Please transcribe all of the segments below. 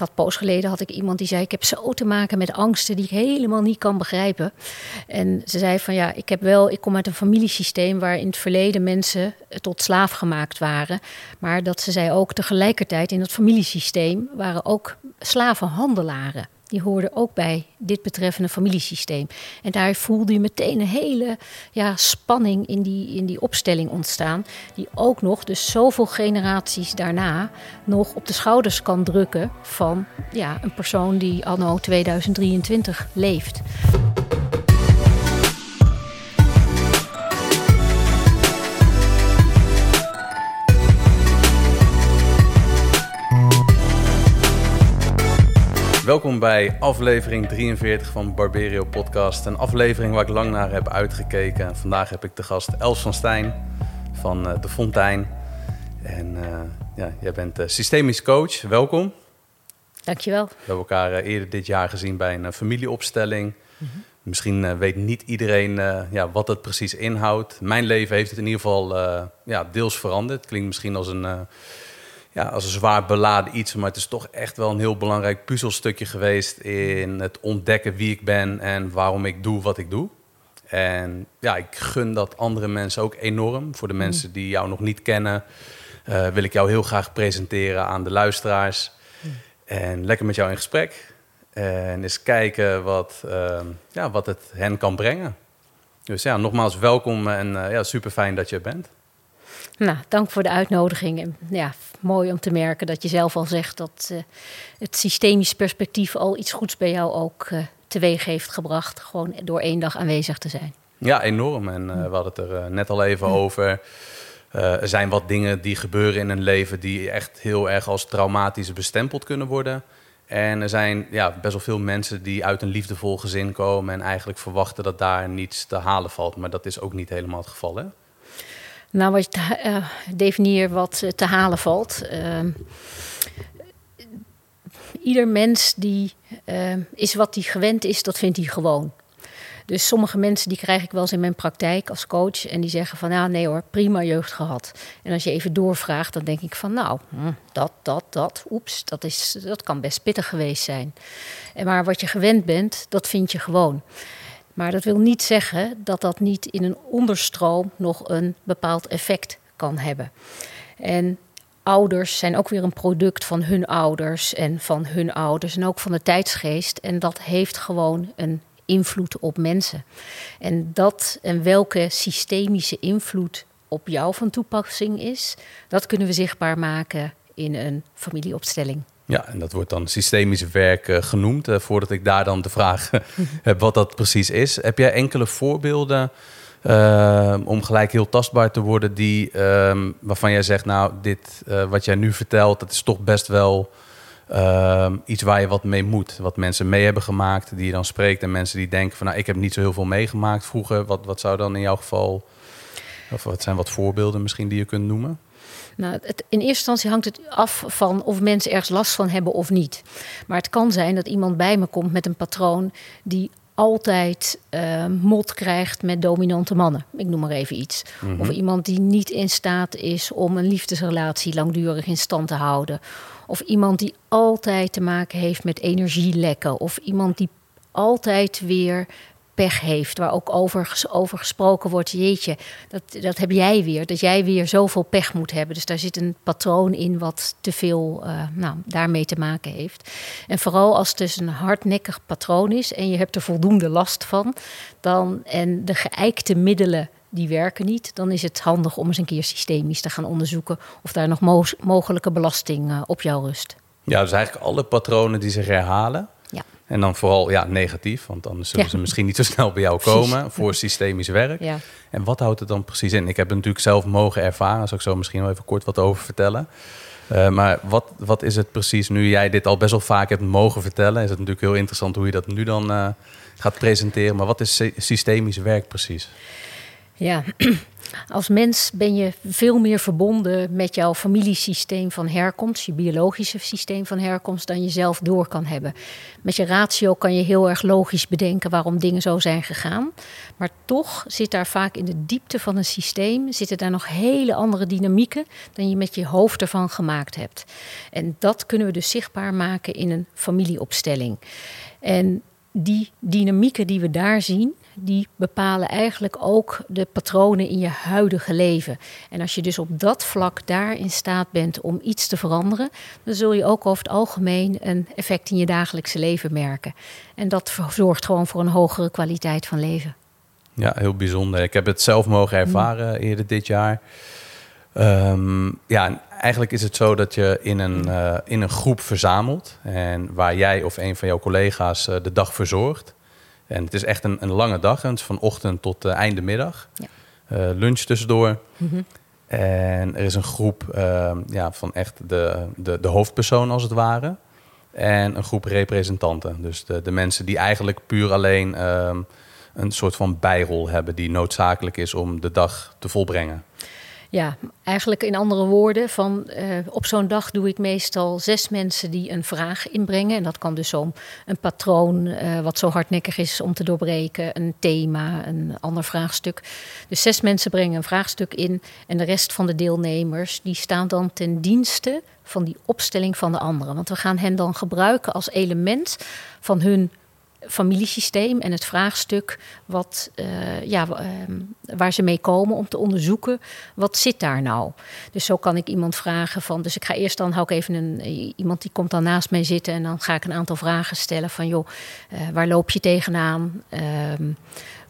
had poos geleden had ik iemand die zei: Ik heb zo te maken met angsten die ik helemaal niet kan begrijpen. En ze zei van ja, ik heb wel, ik kom uit een familiesysteem waar in het verleden mensen tot slaaf gemaakt waren. Maar dat ze zei ook tegelijkertijd in dat familiesysteem waren ook slavenhandelaren die hoorden ook bij dit betreffende familiesysteem. En daar voelde je meteen een hele ja, spanning in die, in die opstelling ontstaan. Die ook nog, dus zoveel generaties daarna, nog op de schouders kan drukken van ja, een persoon die anno 2023 leeft. Welkom bij aflevering 43 van Barberio Podcast. Een aflevering waar ik lang naar heb uitgekeken. Vandaag heb ik de gast Els van Stijn van uh, De Fontein. En uh, ja, jij bent uh, systemisch coach. Welkom. Dankjewel. We hebben elkaar eerder dit jaar gezien bij een familieopstelling. Mm -hmm. Misschien weet niet iedereen ja, wat het precies inhoudt. Mijn leven heeft het in ieder geval ja, deels veranderd. Het klinkt misschien als een ja, als een zwaar beladen iets. Maar het is toch echt wel een heel belangrijk puzzelstukje geweest in het ontdekken wie ik ben en waarom ik doe wat ik doe. En ja, ik gun dat andere mensen ook enorm. Voor de mm. mensen die jou nog niet kennen, uh, wil ik jou heel graag presenteren aan de luisteraars. Mm. En lekker met jou in gesprek. En eens kijken wat, uh, ja, wat het hen kan brengen. Dus ja, nogmaals welkom en uh, ja, super fijn dat je er bent. Nou, dank voor de uitnodiging. En ja, mooi om te merken dat je zelf al zegt dat uh, het systemisch perspectief al iets goeds bij jou ook uh, teweeg heeft gebracht. Gewoon door één dag aanwezig te zijn. Ja, enorm. En uh, we hadden het er net al even over. er zijn wat dingen die gebeuren in een leven die echt heel erg als traumatisch bestempeld kunnen worden. En er zijn ja, best wel veel mensen die uit een liefdevol gezin komen en eigenlijk verwachten dat daar niets te halen valt. Maar dat is ook niet helemaal het geval, hè? Nou, wat je uh, definieer wat te halen valt. Uh, ieder mens die uh, is wat hij gewend is, dat vindt hij gewoon. Dus sommige mensen die krijg ik wel eens in mijn praktijk als coach en die zeggen van ja, nee hoor, prima jeugd gehad. En als je even doorvraagt, dan denk ik van nou, hm, dat, dat, dat, oeps, dat, is, dat kan best pittig geweest zijn. En maar wat je gewend bent, dat vind je gewoon. Maar dat wil niet zeggen dat dat niet in een onderstroom nog een bepaald effect kan hebben. En ouders zijn ook weer een product van hun ouders en van hun ouders en ook van de tijdsgeest. En dat heeft gewoon een invloed op mensen. En dat en welke systemische invloed op jou van toepassing is, dat kunnen we zichtbaar maken in een familieopstelling. Ja, en dat wordt dan systemisch werk uh, genoemd. Uh, voordat ik daar dan de vraag heb wat dat precies is. Heb jij enkele voorbeelden uh, om gelijk heel tastbaar te worden, die, ehm, waarvan jij zegt, nou, dit wat jij nu vertelt, dat is toch best wel ehm, iets waar je wat mee moet. Wat mensen mee hebben gemaakt, die je dan spreekt. En mensen die denken van, nou, ik heb niet zo heel veel meegemaakt vroeger. Wat, wat zou dan in jouw geval, of wat zijn wat voorbeelden misschien die je kunt noemen? Nou, het, in eerste instantie hangt het af van of mensen ergens last van hebben of niet. Maar het kan zijn dat iemand bij me komt met een patroon die altijd uh, mot krijgt met dominante mannen. Ik noem maar even iets. Mm -hmm. Of iemand die niet in staat is om een liefdesrelatie langdurig in stand te houden. Of iemand die altijd te maken heeft met energielekken. Of iemand die altijd weer pech heeft, waar ook over, over gesproken wordt, jeetje, dat, dat heb jij weer, dat jij weer zoveel pech moet hebben. Dus daar zit een patroon in wat te veel uh, nou, daarmee te maken heeft. En vooral als het dus een hardnekkig patroon is en je hebt er voldoende last van, dan en de geëikte middelen die werken niet, dan is het handig om eens een keer systemisch te gaan onderzoeken of daar nog mo mogelijke belasting uh, op jou rust. Ja, dus eigenlijk alle patronen die zich herhalen, en dan vooral ja, negatief, want dan zullen ja. ze misschien niet zo snel bij jou komen voor systemisch werk. Ja. En wat houdt het dan precies in? Ik heb het natuurlijk zelf mogen ervaren, daar zal ik zo misschien wel even kort wat over vertellen. Uh, maar wat, wat is het precies, nu jij dit al best wel vaak hebt mogen vertellen, is het natuurlijk heel interessant hoe je dat nu dan uh, gaat presenteren. Maar wat is systemisch werk precies? Ja, Als mens ben je veel meer verbonden met jouw familiesysteem van herkomst, je biologische systeem van herkomst, dan je zelf door kan hebben. Met je ratio kan je heel erg logisch bedenken waarom dingen zo zijn gegaan. Maar toch zit daar vaak in de diepte van een systeem, zitten daar nog hele andere dynamieken dan je met je hoofd ervan gemaakt hebt. En dat kunnen we dus zichtbaar maken in een familieopstelling. En die dynamieken die we daar zien, die bepalen eigenlijk ook de patronen in je huidige leven. En als je dus op dat vlak daar in staat bent om iets te veranderen, dan zul je ook over het algemeen een effect in je dagelijkse leven merken. En dat zorgt gewoon voor een hogere kwaliteit van leven. Ja, heel bijzonder. Ik heb het zelf mogen ervaren eerder dit jaar. Um, ja, eigenlijk is het zo dat je in een, uh, in een groep verzamelt. En waar jij of een van jouw collega's uh, de dag verzorgt. En het is echt een, een lange dag. Het is van ochtend tot uh, einde middag. Ja. lunch tussendoor. Mm -hmm. En er is een groep ehm, ja, van echt de, de, de hoofdpersoon als het ware. En een groep representanten. Dus de, de mensen die eigenlijk puur alleen uh, een soort van bijrol hebben die noodzakelijk is om de dag te volbrengen. Ja, eigenlijk in andere woorden, van, uh, op zo'n dag doe ik meestal zes mensen die een vraag inbrengen. En dat kan dus om een patroon uh, wat zo hardnekkig is om te doorbreken, een thema, een ander vraagstuk. Dus zes mensen brengen een vraagstuk in en de rest van de deelnemers die staan dan ten dienste van die opstelling van de anderen. Want we gaan hen dan gebruiken als element van hun familiesysteem en het vraagstuk wat, uh, ja, uh, waar ze mee komen om te onderzoeken wat zit daar nou. Dus zo kan ik iemand vragen van, dus ik ga eerst dan hou ik even een iemand die komt dan naast mij zitten en dan ga ik een aantal vragen stellen van joh, uh, waar loop je tegenaan? Ehm,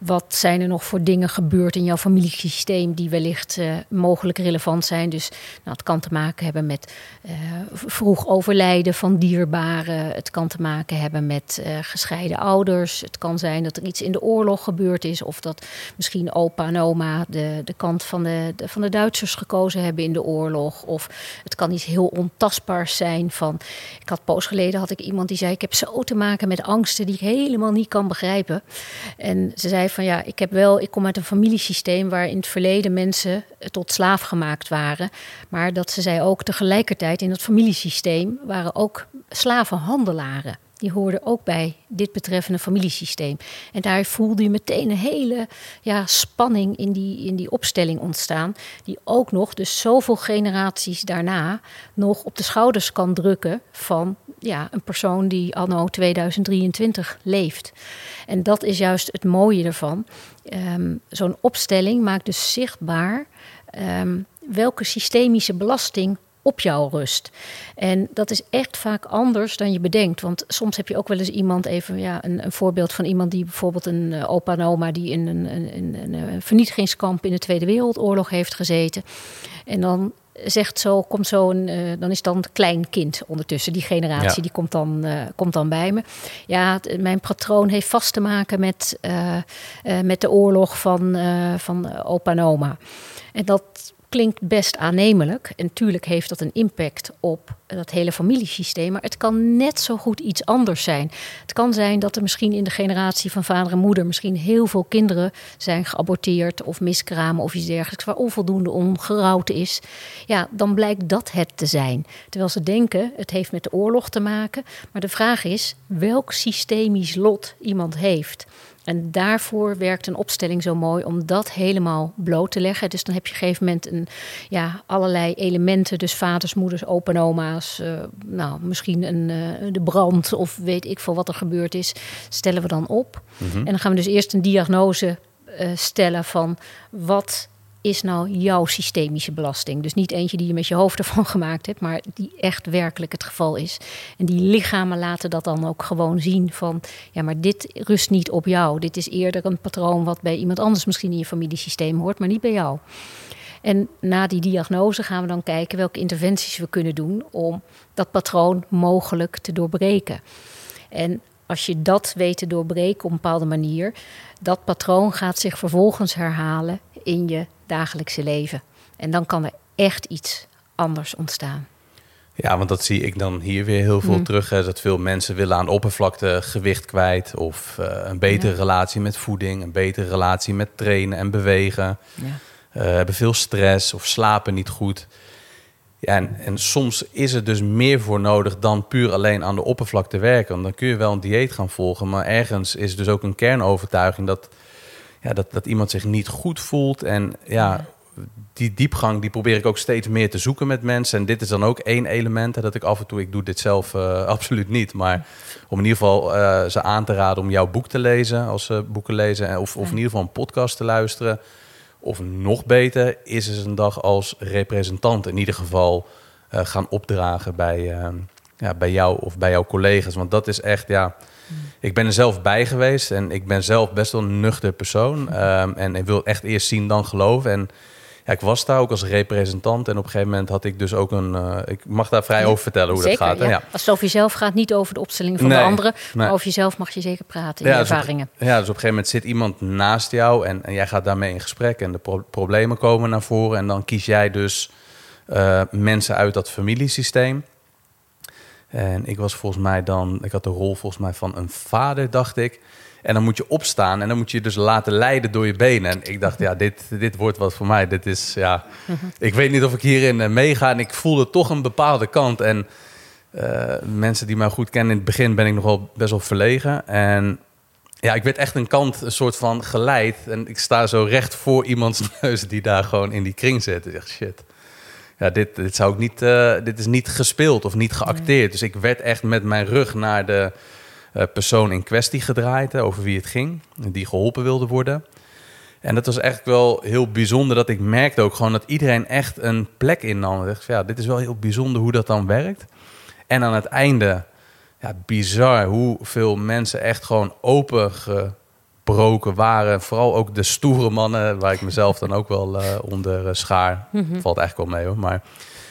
wat zijn er nog voor dingen gebeurd in jouw familiesysteem die wellicht uh, mogelijk relevant zijn? Dus nou, het kan te maken hebben met uh, vroeg overlijden van dierbaren. Het kan te maken hebben met uh, gescheiden ouders. Het kan zijn dat er iets in de oorlog gebeurd is. Of dat misschien opa en oma de, de kant van de, de, van de Duitsers gekozen hebben in de oorlog. Of het kan iets heel ontastbaars zijn. Van, ik had poos geleden had ik iemand die zei: Ik heb zo te maken met angsten die ik helemaal niet kan begrijpen. En ze zei van ja, ik heb wel, ik kom uit een familiesysteem waar in het verleden mensen tot slaaf gemaakt waren. Maar dat ze zei ook tegelijkertijd in dat familiesysteem waren ook slavenhandelaren. Die hoorden ook bij dit betreffende familiesysteem. En daar voelde je meteen een hele ja, spanning in die, in die opstelling ontstaan. Die ook nog, dus zoveel generaties daarna, nog op de schouders kan drukken van ja, een persoon die anno 2023 leeft. En dat is juist het mooie ervan. Um, Zo'n opstelling maakt dus zichtbaar um, welke systemische belasting op jou rust. En dat is echt vaak anders dan je bedenkt. Want soms heb je ook wel eens iemand, even ja, een, een voorbeeld van iemand die bijvoorbeeld een uh, opa en oma die in een, een, een, vernietigingskamp in de Tweede Wereldoorlog heeft gezeten. En dan zegt zo, komt zo een, uh, dan is dan een klein kind ondertussen. Die generatie ja. die komt dan, uh, komt dan bij me. Ja, het, mijn patroon heeft vast te maken met, met de oorlog van, van opa en oma. En dat klinkt best aannemelijk. En tuurlijk heeft dat een impact op dat hele familiesysteem. Maar het kan net zo goed iets anders zijn. Het kan zijn dat er misschien in de generatie van vader en moeder... misschien heel veel kinderen zijn geaborteerd of miskramen of iets dergelijks... waar onvoldoende ongerouwd is. Ja, dan blijkt dat het te zijn. Terwijl ze denken, het heeft met de oorlog te maken. Maar de vraag is, welk systemisch lot iemand heeft... En daarvoor werkt een opstelling zo mooi om dat helemaal bloot te leggen. Dus dan heb je op een gegeven moment een, ja, allerlei elementen. Dus vaders, moeders, opa en oma's. Uh, nou, misschien een, uh, de brand of weet ik veel wat er gebeurd is. Stellen we dan op. Mm-hmm. En dan gaan we dus eerst een diagnose uh, stellen van wat is nou jouw systemische belasting? Dus niet eentje die je met je hoofd ervan gemaakt hebt, maar die echt werkelijk het geval is. En die lichamen laten dat dan ook gewoon zien van, ja, maar dit rust niet op jou. Dit is eerder een patroon wat bij iemand anders misschien in je familiesysteem hoort, maar niet bij jou. En na die diagnose gaan we dan kijken welke interventies we kunnen doen om dat patroon mogelijk te doorbreken. En als je dat weet te doorbreken op een bepaalde manier, dat patroon gaat zich vervolgens herhalen in je dagelijkse leven. En dan kan er echt iets anders ontstaan. Ja, want dat zie ik dan hier weer heel veel mm. terug. Hè, dat veel mensen willen aan oppervlakte gewicht kwijt. Of uh, een betere ja. relatie met voeding. Een betere relatie met trainen en bewegen. Ja. hebben veel stress of slapen niet goed. Ja, en, en, soms is er dus meer voor nodig dan puur alleen aan de oppervlakte werken. Want dan kun je wel een dieet gaan volgen, maar ergens is dus ook een kernovertuiging dat, ja, dat, dat iemand zich niet goed voelt. En ja, die diepgang die probeer ik ook steeds meer te zoeken met mensen. En dit is dan ook één element. dat ik af en toe, ik doe dit zelf uh, absoluut niet. Maar om in ieder geval uh, ze aan te raden om jouw boek te lezen. Als ze boeken lezen. Of, of in ieder geval een podcast te luisteren. Of nog beter, is eens een dag als representant in ieder geval uh, gaan opdragen bij, ja, bij jou of bij jouw collega's. Want dat is echt, ja. Ik ben er zelf bij geweest en ik ben zelf best wel een nuchter persoon. Um, en ik wil echt eerst zien dan geloven. En ja, ik was daar ook als representant en op een gegeven moment had ik dus ook een. Uh, ik mag daar vrij over vertellen hoe dat gaat. Ja. Ja. Als het over jezelf gaat, niet over de opstelling van de anderen, maar over jezelf mag je zeker praten in ja, ervaringen. Dus op, ja, dus op een gegeven moment zit iemand naast jou en, en jij gaat daarmee in gesprek en de pro problemen komen naar voren en dan kies jij dus uh, mensen uit dat familiesysteem. En ik was volgens mij dan, ik had de rol volgens mij van een vader, dacht ik. En dan moet je opstaan en dan moet je dus laten leiden door je benen. En ik dacht, ja, dit, dit wordt wat voor mij. Dit is, ja, ik weet niet of ik hierin uh, meega. En ik voelde toch een bepaalde kant. En uh, mensen die mij goed kennen, in het begin ben ik nogal best wel verlegen. En ja, ik werd echt een kant, een soort van geleid. En ik sta zo recht voor iemands neus die daar gewoon in die kring zit. Ik dacht, shit. Ja, dit, dit zou ik niet, uh, dit is niet gespeeld of niet geacteerd. Dus ik werd echt met mijn rug naar de uh, persoon in kwestie gedraaid, over wie het ging, die geholpen wilde worden. En dat was echt wel heel bijzonder dat ik merkte ook gewoon dat iedereen echt een plek innam. Ik dacht, ja, dit is wel heel bijzonder hoe dat dan werkt. En aan het einde, ja, bizar hoeveel mensen echt gewoon waren. Vooral ook de stoere mannen, waar ik mezelf dan ook wel uh, onder uh, schaar. Mm Valt eigenlijk wel mee hoor. Maar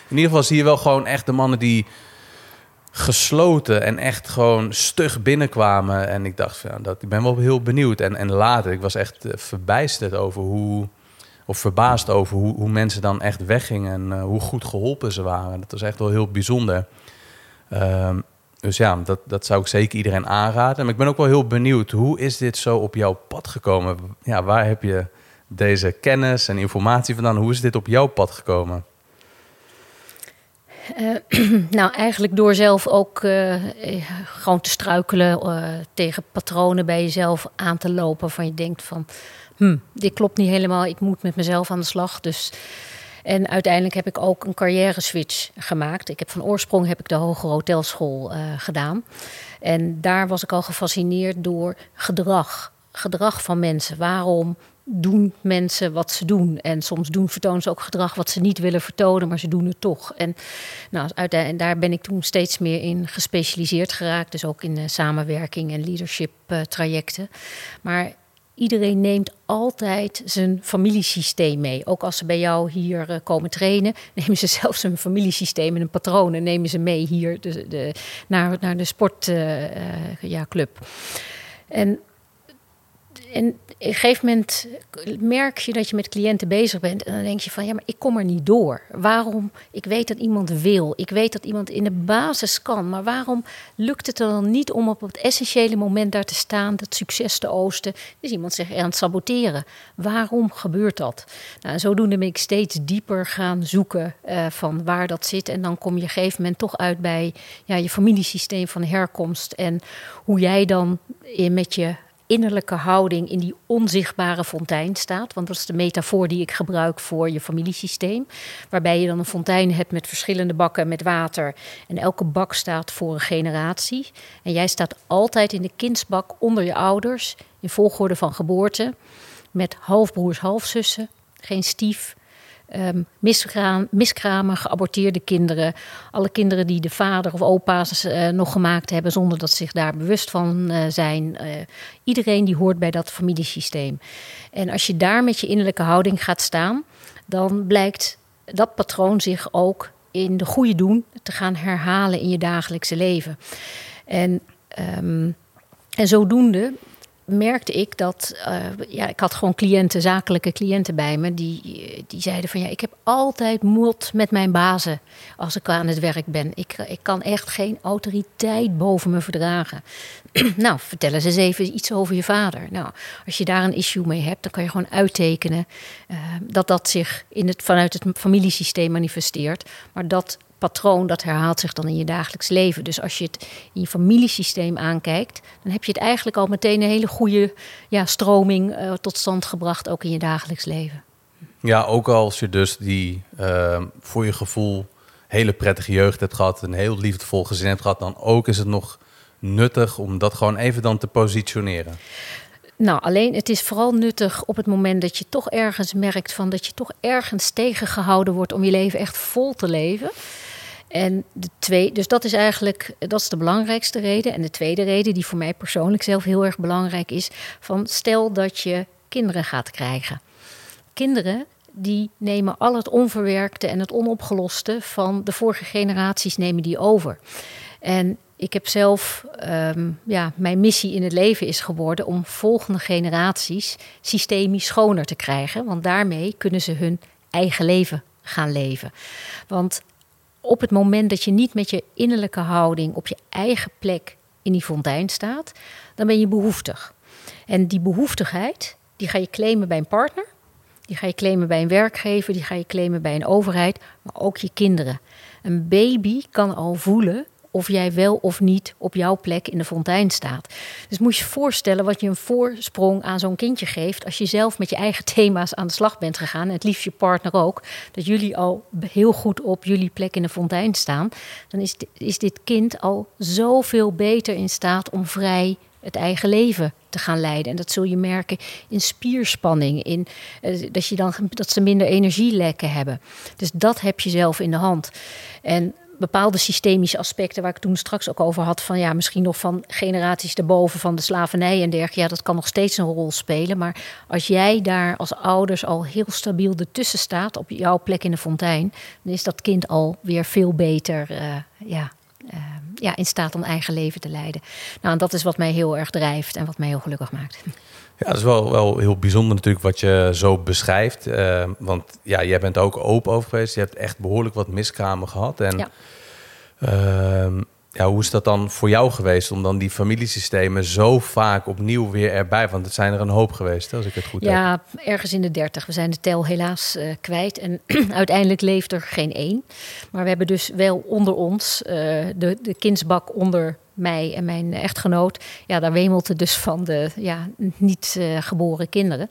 in ieder geval zie je wel gewoon echt de mannen die gesloten en echt gewoon stug binnenkwamen. En ik dacht, ja, dat, ik ben wel heel benieuwd. En, en later, ik was echt uh, verbijsterd over hoe, of verbaasd over hoe, hoe mensen dan echt weggingen en uh, hoe goed geholpen ze waren. Dat was echt wel heel bijzonder. Um, dus ja, dat, dat zou ik zeker iedereen aanraden. Maar ik ben ook wel heel benieuwd, hoe is dit zo op jouw pad gekomen? Ja, waar heb je deze kennis en informatie vandaan? Hoe is dit op jouw pad gekomen? Uh, nou, eigenlijk door zelf ook uh, gewoon te struikelen uh, tegen patronen bij jezelf aan te lopen. Van je denkt van, hm, dit klopt niet helemaal, ik moet met mezelf aan de slag. Dus, en uiteindelijk heb ik ook een carrière switch gemaakt. Ik heb van oorsprong heb ik de hogere hotelschool gedaan. En daar was ik al gefascineerd door gedrag. Gedrag van mensen. Waarom doen mensen wat ze doen. En soms doen, vertonen ze ook gedrag wat ze niet willen vertonen, maar ze doen het toch. En, nou, daar ben ik toen steeds meer in gespecialiseerd geraakt. Dus ook in uh, samenwerking en leadership uh, trajecten. Maar iedereen neemt altijd zijn familiesysteem mee. Ook als ze bij jou hier uh, komen trainen, nemen ze zelfs een familiesysteem en een patroon en nemen ze mee hier de, naar, naar de sportclub. ja, club. en en op een gegeven moment merk je dat je met cliënten bezig bent. En dan denk je van ja, maar ik kom er niet door. Waarom? Ik weet dat iemand wil. Ik weet dat iemand in de basis kan. Maar waarom lukt het dan niet om op het essentiële moment daar te staan, dat succes te oosten? Dus iemand zich aan het saboteren. Waarom gebeurt dat? Nou, zodoende ben ik steeds dieper gaan zoeken uh, van waar dat zit. En dan kom je op een gegeven moment toch uit bij ja, je familiesysteem van herkomst. En hoe jij dan met je innerlijke houding in die onzichtbare fontein staat. Want dat is de metafoor die ik gebruik voor je familiesysteem. Waarbij je dan een fontein hebt met verschillende bakken met water. En elke bak staat voor een generatie. En jij staat altijd in de kindsbak onder je ouders. In volgorde van geboorte. Met halfbroers, halfzussen. Geen stief, um, miskramen, geaborteerde kinderen. Alle kinderen die de vader of opa's uh, nog gemaakt hebben zonder dat ze zich daar bewust van uh, zijn. Uh, iedereen die hoort bij dat familiesysteem. En als je daar met je innerlijke houding gaat staan, dan blijkt dat patroon zich ook in de goede doen te gaan herhalen in je dagelijkse leven. En, um, en zodoende merkte ik dat, uh, ja, ik had gewoon cliënten, zakelijke cliënten bij me, die, die zeiden van ja, ik heb altijd mot met mijn bazen als ik aan het werk ben. Ik, ik kan echt geen autoriteit boven me verdragen. nou, vertel eens even iets over je vader. Nou, als je daar een issue mee hebt, dan kan je gewoon uittekenen dat dat zich in het, vanuit het familiesysteem manifesteert, maar dat patroon dat herhaalt zich dan in je dagelijks leven. Dus als je het in je familiesysteem aankijkt, dan heb je het eigenlijk al meteen een hele goede ja, stroming uh, tot stand gebracht, ook in je dagelijks leven. Ja, ook als je dus die uh, voor je gevoel hele prettige jeugd hebt gehad, een heel liefdevol gezin hebt gehad, dan ook is het nog nuttig om dat gewoon even dan te positioneren. Nou, alleen het is vooral nuttig op het moment dat je toch ergens merkt van dat je toch ergens tegengehouden wordt om je leven echt vol te leven. En de twee, dus dat is eigenlijk dat is de belangrijkste reden. En de tweede reden, die voor mij persoonlijk zelf heel erg belangrijk is, van stel dat je kinderen gaat krijgen. Kinderen die nemen al het onverwerkte en het onopgeloste van de vorige generaties nemen die over. En ik heb zelf, um, ja, mijn missie in het leven is geworden om volgende generaties systemisch schoner te krijgen. Want daarmee kunnen ze hun eigen leven gaan leven. Want op het moment dat je niet met je innerlijke houding op je eigen plek in die fontein staat, dan ben je behoeftig. En die behoeftigheid, die ga je claimen bij een partner, die ga je claimen bij een werkgever, die ga je claimen bij een overheid, maar ook je kinderen. Een baby kan al voelen of jij wel of niet op jouw plek in de fontein staat. Dus moet je je voorstellen wat je een voorsprong aan zo'n kindje geeft als je zelf met je eigen thema's aan de slag bent gegaan en het liefst je partner ook, dat jullie al heel goed op jullie plek in de fontein staan, dan is, is dit kind al zoveel beter in staat om vrij het eigen leven te gaan leiden. En dat zul je merken in spierspanning, in, uh, dat, je dan, dat ze minder energielekken hebben. Dus dat heb je zelf in de hand. En bepaalde systemische aspecten waar ik toen straks ook over had. Van ja, misschien nog van generaties daarboven van de slavernij en dergelijke. Ja, dat kan nog steeds een rol spelen. Maar als jij daar als ouders al heel stabiel ertussen staat op jouw plek in de fontein, dan is dat kind al weer veel beter. Uh, ja, uh, ja, in staat om eigen leven te leiden. Nou, en dat is wat mij heel erg drijft en wat mij heel gelukkig maakt. Ja, dat is wel, wel heel bijzonder natuurlijk wat je zo beschrijft. Uh, want ja, jij bent ook open over geweest. Je hebt echt behoorlijk wat miskramen gehad. En ja. Uh, ja, hoe is dat dan voor jou geweest om dan die familiesystemen zo vaak opnieuw weer erbij? Want het zijn er een hoop geweest, als ik het goed ja, heb. Ja, ergens in de dertig. We zijn de tel helaas uh, kwijt. En uiteindelijk leeft er geen één. Maar we hebben dus wel onder ons uh, de, de kindsbak onder mij en mijn echtgenoot. Ja, daar wemelt het dus van de ja, niet uh, geboren kinderen.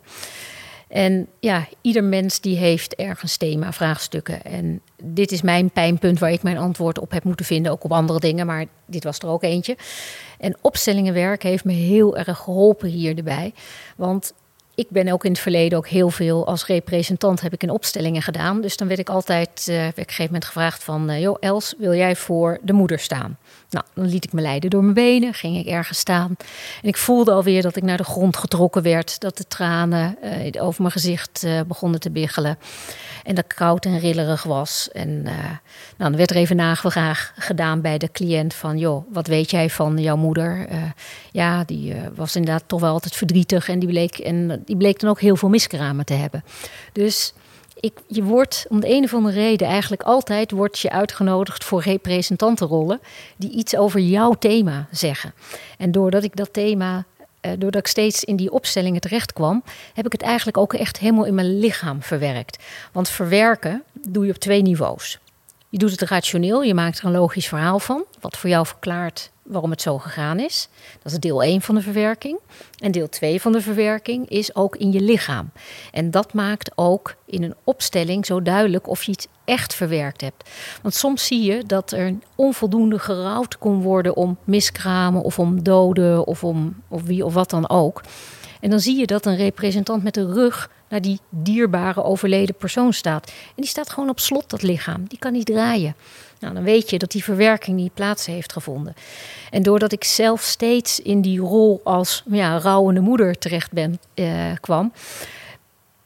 En ja, ieder mens die heeft ergens thema, vraagstukken. En dit is mijn pijnpunt waar ik mijn antwoord op heb moeten vinden. Ook op andere dingen, maar dit was er ook eentje. En opstellingenwerk heeft me heel erg geholpen hier erbij. Want ik ben ook in het verleden ook heel veel als representant heb ik in opstellingen gedaan. Dus dan werd ik altijd, uh, op een gegeven moment gevraagd van... Uh, joh, Els, wil jij voor de moeder staan? Nou, dan liet ik me leiden door mijn benen, ging ik ergens staan. En ik voelde alweer dat ik naar de grond getrokken werd. Dat de tranen uh, over mijn gezicht begonnen te biggelen. En dat koud en rillerig was. En nou, dan werd er even nagevraagd gedaan bij de cliënt van... joh, wat weet jij van jouw moeder? ja, die was inderdaad toch wel altijd verdrietig en die bleek... En, die bleek dan ook heel veel miskramen te hebben. Dus ik, je wordt om de een of andere reden eigenlijk altijd wordt je uitgenodigd voor representantenrollen die iets over jouw thema zeggen. En doordat ik dat thema, eh, doordat ik steeds in die opstellingen terecht kwam, heb ik het eigenlijk ook echt helemaal in mijn lichaam verwerkt. Want verwerken doe je op twee niveaus. Je doet het rationeel, je maakt er een logisch verhaal van, wat voor jou verklaart waarom het zo gegaan is. Dat is deel 1 van de verwerking. En deel 2 van de verwerking is ook in je lichaam. En dat maakt ook in een opstelling zo duidelijk of je iets echt verwerkt hebt. Want soms zie je dat er onvoldoende gerouwd kon worden om miskramen of om doden of om of wie of wat dan ook. En dan zie je dat een representant met de rug naar die dierbare overleden persoon staat. En die staat gewoon op slot, dat lichaam. Die kan niet draaien. Nou, dan weet je dat die verwerking niet plaats heeft gevonden. En doordat ik zelf steeds in die rol als ja, rouwende moeder terecht ben, eh, kwam,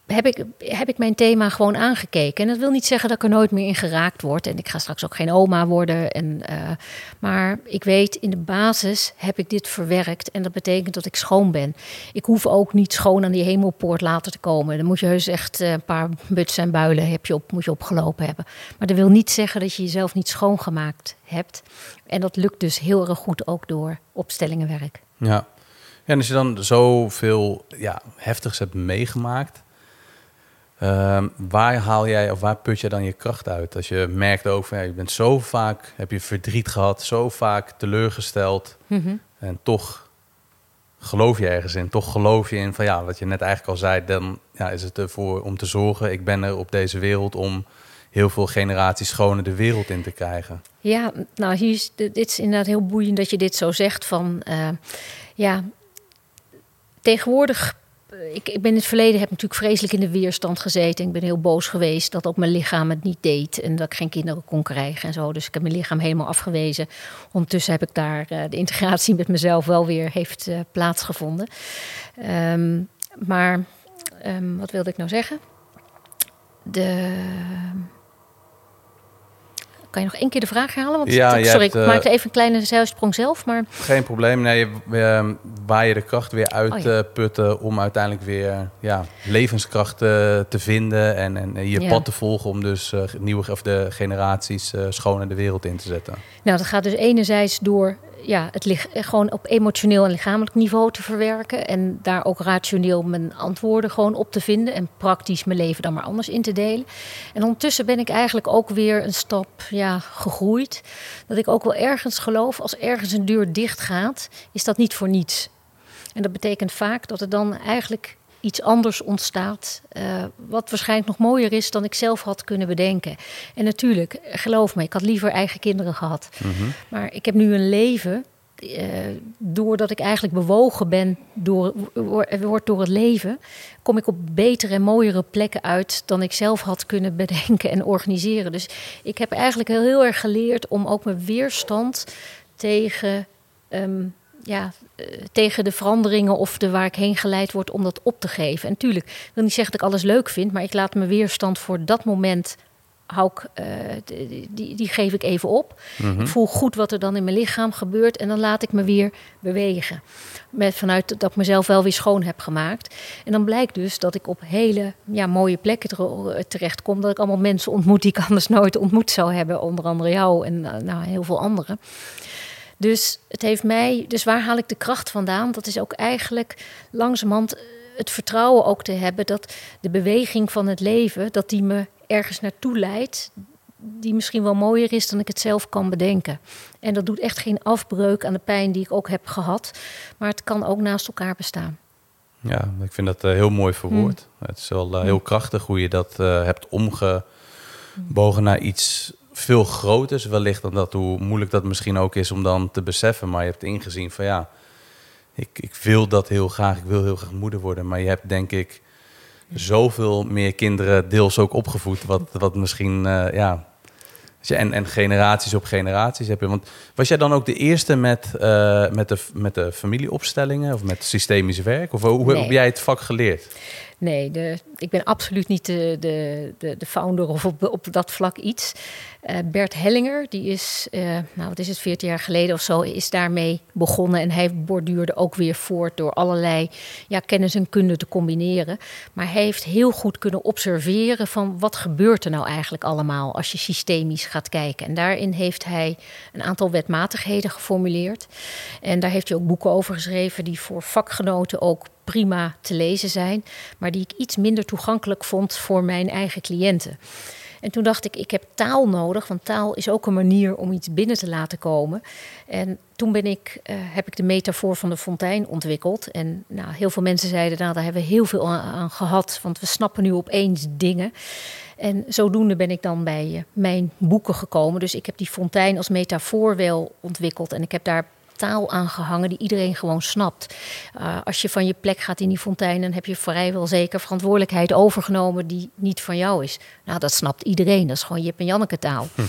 heb ik, heb ik mijn thema gewoon aangekeken. En dat wil niet zeggen dat ik er nooit meer in geraakt word. En ik ga straks ook geen oma worden. En, uh, maar ik weet, in de basis heb ik dit verwerkt. En dat betekent dat ik schoon ben. Ik hoef ook niet schoon aan die hemelpoort later te komen. Dan moet je heus echt uh, een paar butsen en builen heb je op, moet je opgelopen hebben. Maar dat wil niet zeggen dat je jezelf niet schoongemaakt hebt. En dat lukt dus heel erg goed ook door opstellingenwerk. Ja. En als je dan zoveel ja, heftigs hebt meegemaakt, Ehm, waar haal jij of waar put je dan je kracht uit? Als je merkt ook van ja, je bent zo vaak, heb je verdriet gehad, zo vaak teleurgesteld. Mhm. En toch geloof je ergens in. Toch geloof je in van ja, wat je net eigenlijk al zei, dan ja, is het ervoor om te zorgen. Ik ben er op deze wereld om heel veel generaties schone de wereld in te krijgen. Ja, nou, hier is, dit is inderdaad heel boeiend dat je dit zo zegt. Van uh, ja, tegenwoordig ik, ik ben in het verleden heb natuurlijk vreselijk in de weerstand gezeten. Ik ben heel boos geweest dat ook mijn lichaam het niet deed en dat ik geen kinderen kon krijgen en zo. Dus ik heb mijn lichaam helemaal afgewezen. Ondertussen heb ik daar uh, de integratie met mezelf wel weer heeft uh, plaatsgevonden. Um, maar um, wat wilde ik nou zeggen? De kan je nog één keer de vraag herhalen? Want ja, sorry, hebt, ik maakte even een kleine zijsprong zelf. Maar... Geen probleem. Nee, uh, waar je de kracht weer uit oh, ja. putten om uiteindelijk weer ja, levenskracht te vinden en, en je ja. pad te volgen om dus nieuwe of de generaties schoon in de wereld in te zetten. Nou, dat gaat dus enerzijds door ja, het gewoon op emotioneel en lichamelijk niveau te verwerken. En daar ook rationeel mijn antwoorden gewoon op te vinden. En praktisch mijn leven dan maar anders in te delen. En ondertussen ben ik eigenlijk ook weer een stap ja, gegroeid. Dat ik ook wel ergens geloof, als ergens een deur dicht gaat, is dat niet voor niets. En dat betekent vaak dat er dan eigenlijk iets anders ontstaat. Uh, wat waarschijnlijk nog mooier is dan ik zelf had kunnen bedenken. En natuurlijk, geloof me, ik had liever eigen kinderen gehad. Mm -hmm. Maar ik heb nu een leven. Uh, doordat ik eigenlijk bewogen ben door, wordt door het leven, kom ik op betere en mooiere plekken uit dan ik zelf had kunnen bedenken en organiseren. Dus ik heb eigenlijk heel, heel erg geleerd om ook mijn weerstand tegen um, ja, uh, tegen de veranderingen of de waar ik heen geleid word om dat op te geven. En natuurlijk, ik wil niet zeggen dat ik alles leuk vind, maar ik laat mijn weerstand voor dat moment hou ik, uh, die, die geef ik even op. Mm -hmm. Ik voel goed wat er dan in mijn lichaam gebeurt en dan laat ik me weer bewegen. Met, vanuit dat ik mezelf wel weer schoon heb gemaakt. En dan blijkt dus dat ik op hele ja, mooie plekken terecht kom. Dat ik allemaal mensen ontmoet die ik anders nooit ontmoet zou hebben. Onder andere jou en nou, heel veel anderen. Dus het heeft mij, dus waar haal ik de kracht vandaan? Dat is ook eigenlijk langzamerhand het vertrouwen ook te hebben dat de beweging van het leven, dat die me ergens naartoe leidt, die misschien wel mooier is dan ik het zelf kan bedenken. En dat doet echt geen afbreuk aan de pijn die ik ook heb gehad, maar het kan ook naast elkaar bestaan. Ja, ik vind dat uh, heel mooi verwoord. Mm. Het is wel uh, heel krachtig hoe je dat hebt omgebogen naar iets veel groter is wellicht dan dat, hoe moeilijk dat misschien ook is om dan te beseffen. Maar je hebt ingezien van ja, ik, ik wil dat heel graag, ik wil heel graag moeder worden. Maar je hebt denk ik zoveel meer kinderen deels ook opgevoed, wat, wat misschien, uh, ja... En, en generaties op generaties heb je. Want was jij dan ook de eerste met, uh, met, de, met de familieopstellingen of met systemisch werk? Of hoe nee. heb jij het vak geleerd? Nee, de, ik ben absoluut niet de, de, de, de founder of op, dat vlak iets. Uh, Bert Hellinger, die is, uh, nou wat is het, 14 jaar geleden of zo, is daarmee begonnen. En hij borduurde ook weer voort door allerlei ja, kennis en kunde te combineren. Maar hij heeft heel goed kunnen observeren van wat gebeurt er nou eigenlijk allemaal als je systemisch gaat kijken. En daarin heeft hij een aantal wetmatigheden geformuleerd. En daar heeft hij ook boeken over geschreven die voor vakgenoten ook prima te lezen zijn, maar die ik iets minder toegankelijk vond voor mijn eigen cliënten. En toen dacht ik, ik heb taal nodig, want taal is ook een manier om iets binnen te laten komen. En toen ben ik, uh, heb ik de metafoor van de fontein ontwikkeld. En nou, heel veel mensen zeiden, nou, daar hebben we heel veel aan, gehad, want we snappen nu opeens dingen. En zodoende ben ik dan bij uh, mijn boeken gekomen. Dus ik heb die fontein als metafoor wel ontwikkeld. En ik heb daar taal aangehangen die iedereen gewoon snapt. Uh, als je van je plek gaat in die fontein, dan heb je vrijwel zeker verantwoordelijkheid overgenomen die niet van jou is. Nou, dat snapt iedereen. Dat is gewoon Jip en Janneke taal. Hm.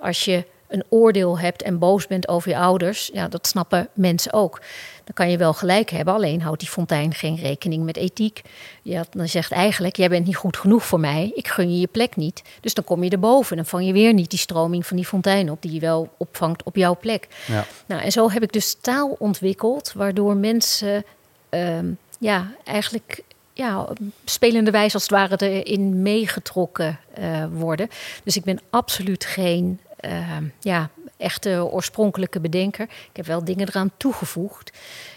Als je een oordeel hebt en boos bent over je ouders, ja, dat snappen mensen ook. Dan kan je wel gelijk hebben, alleen houdt die fontein geen rekening met ethiek. Ja, dan zegt eigenlijk, jij bent niet goed genoeg voor mij, ik gun je je plek niet. Dus dan kom je erboven, dan vang je weer niet die stroming van die fontein op, die je wel opvangt op jouw plek. Ja. Nou, en zo heb ik dus taal ontwikkeld, waardoor mensen ehm, ja, eigenlijk ja, spelende wijze als het ware erin meegetrokken uh, worden. Dus ik ben absoluut geen uh, ja, echte oorspronkelijke bedenker. Ik heb wel dingen eraan toegevoegd.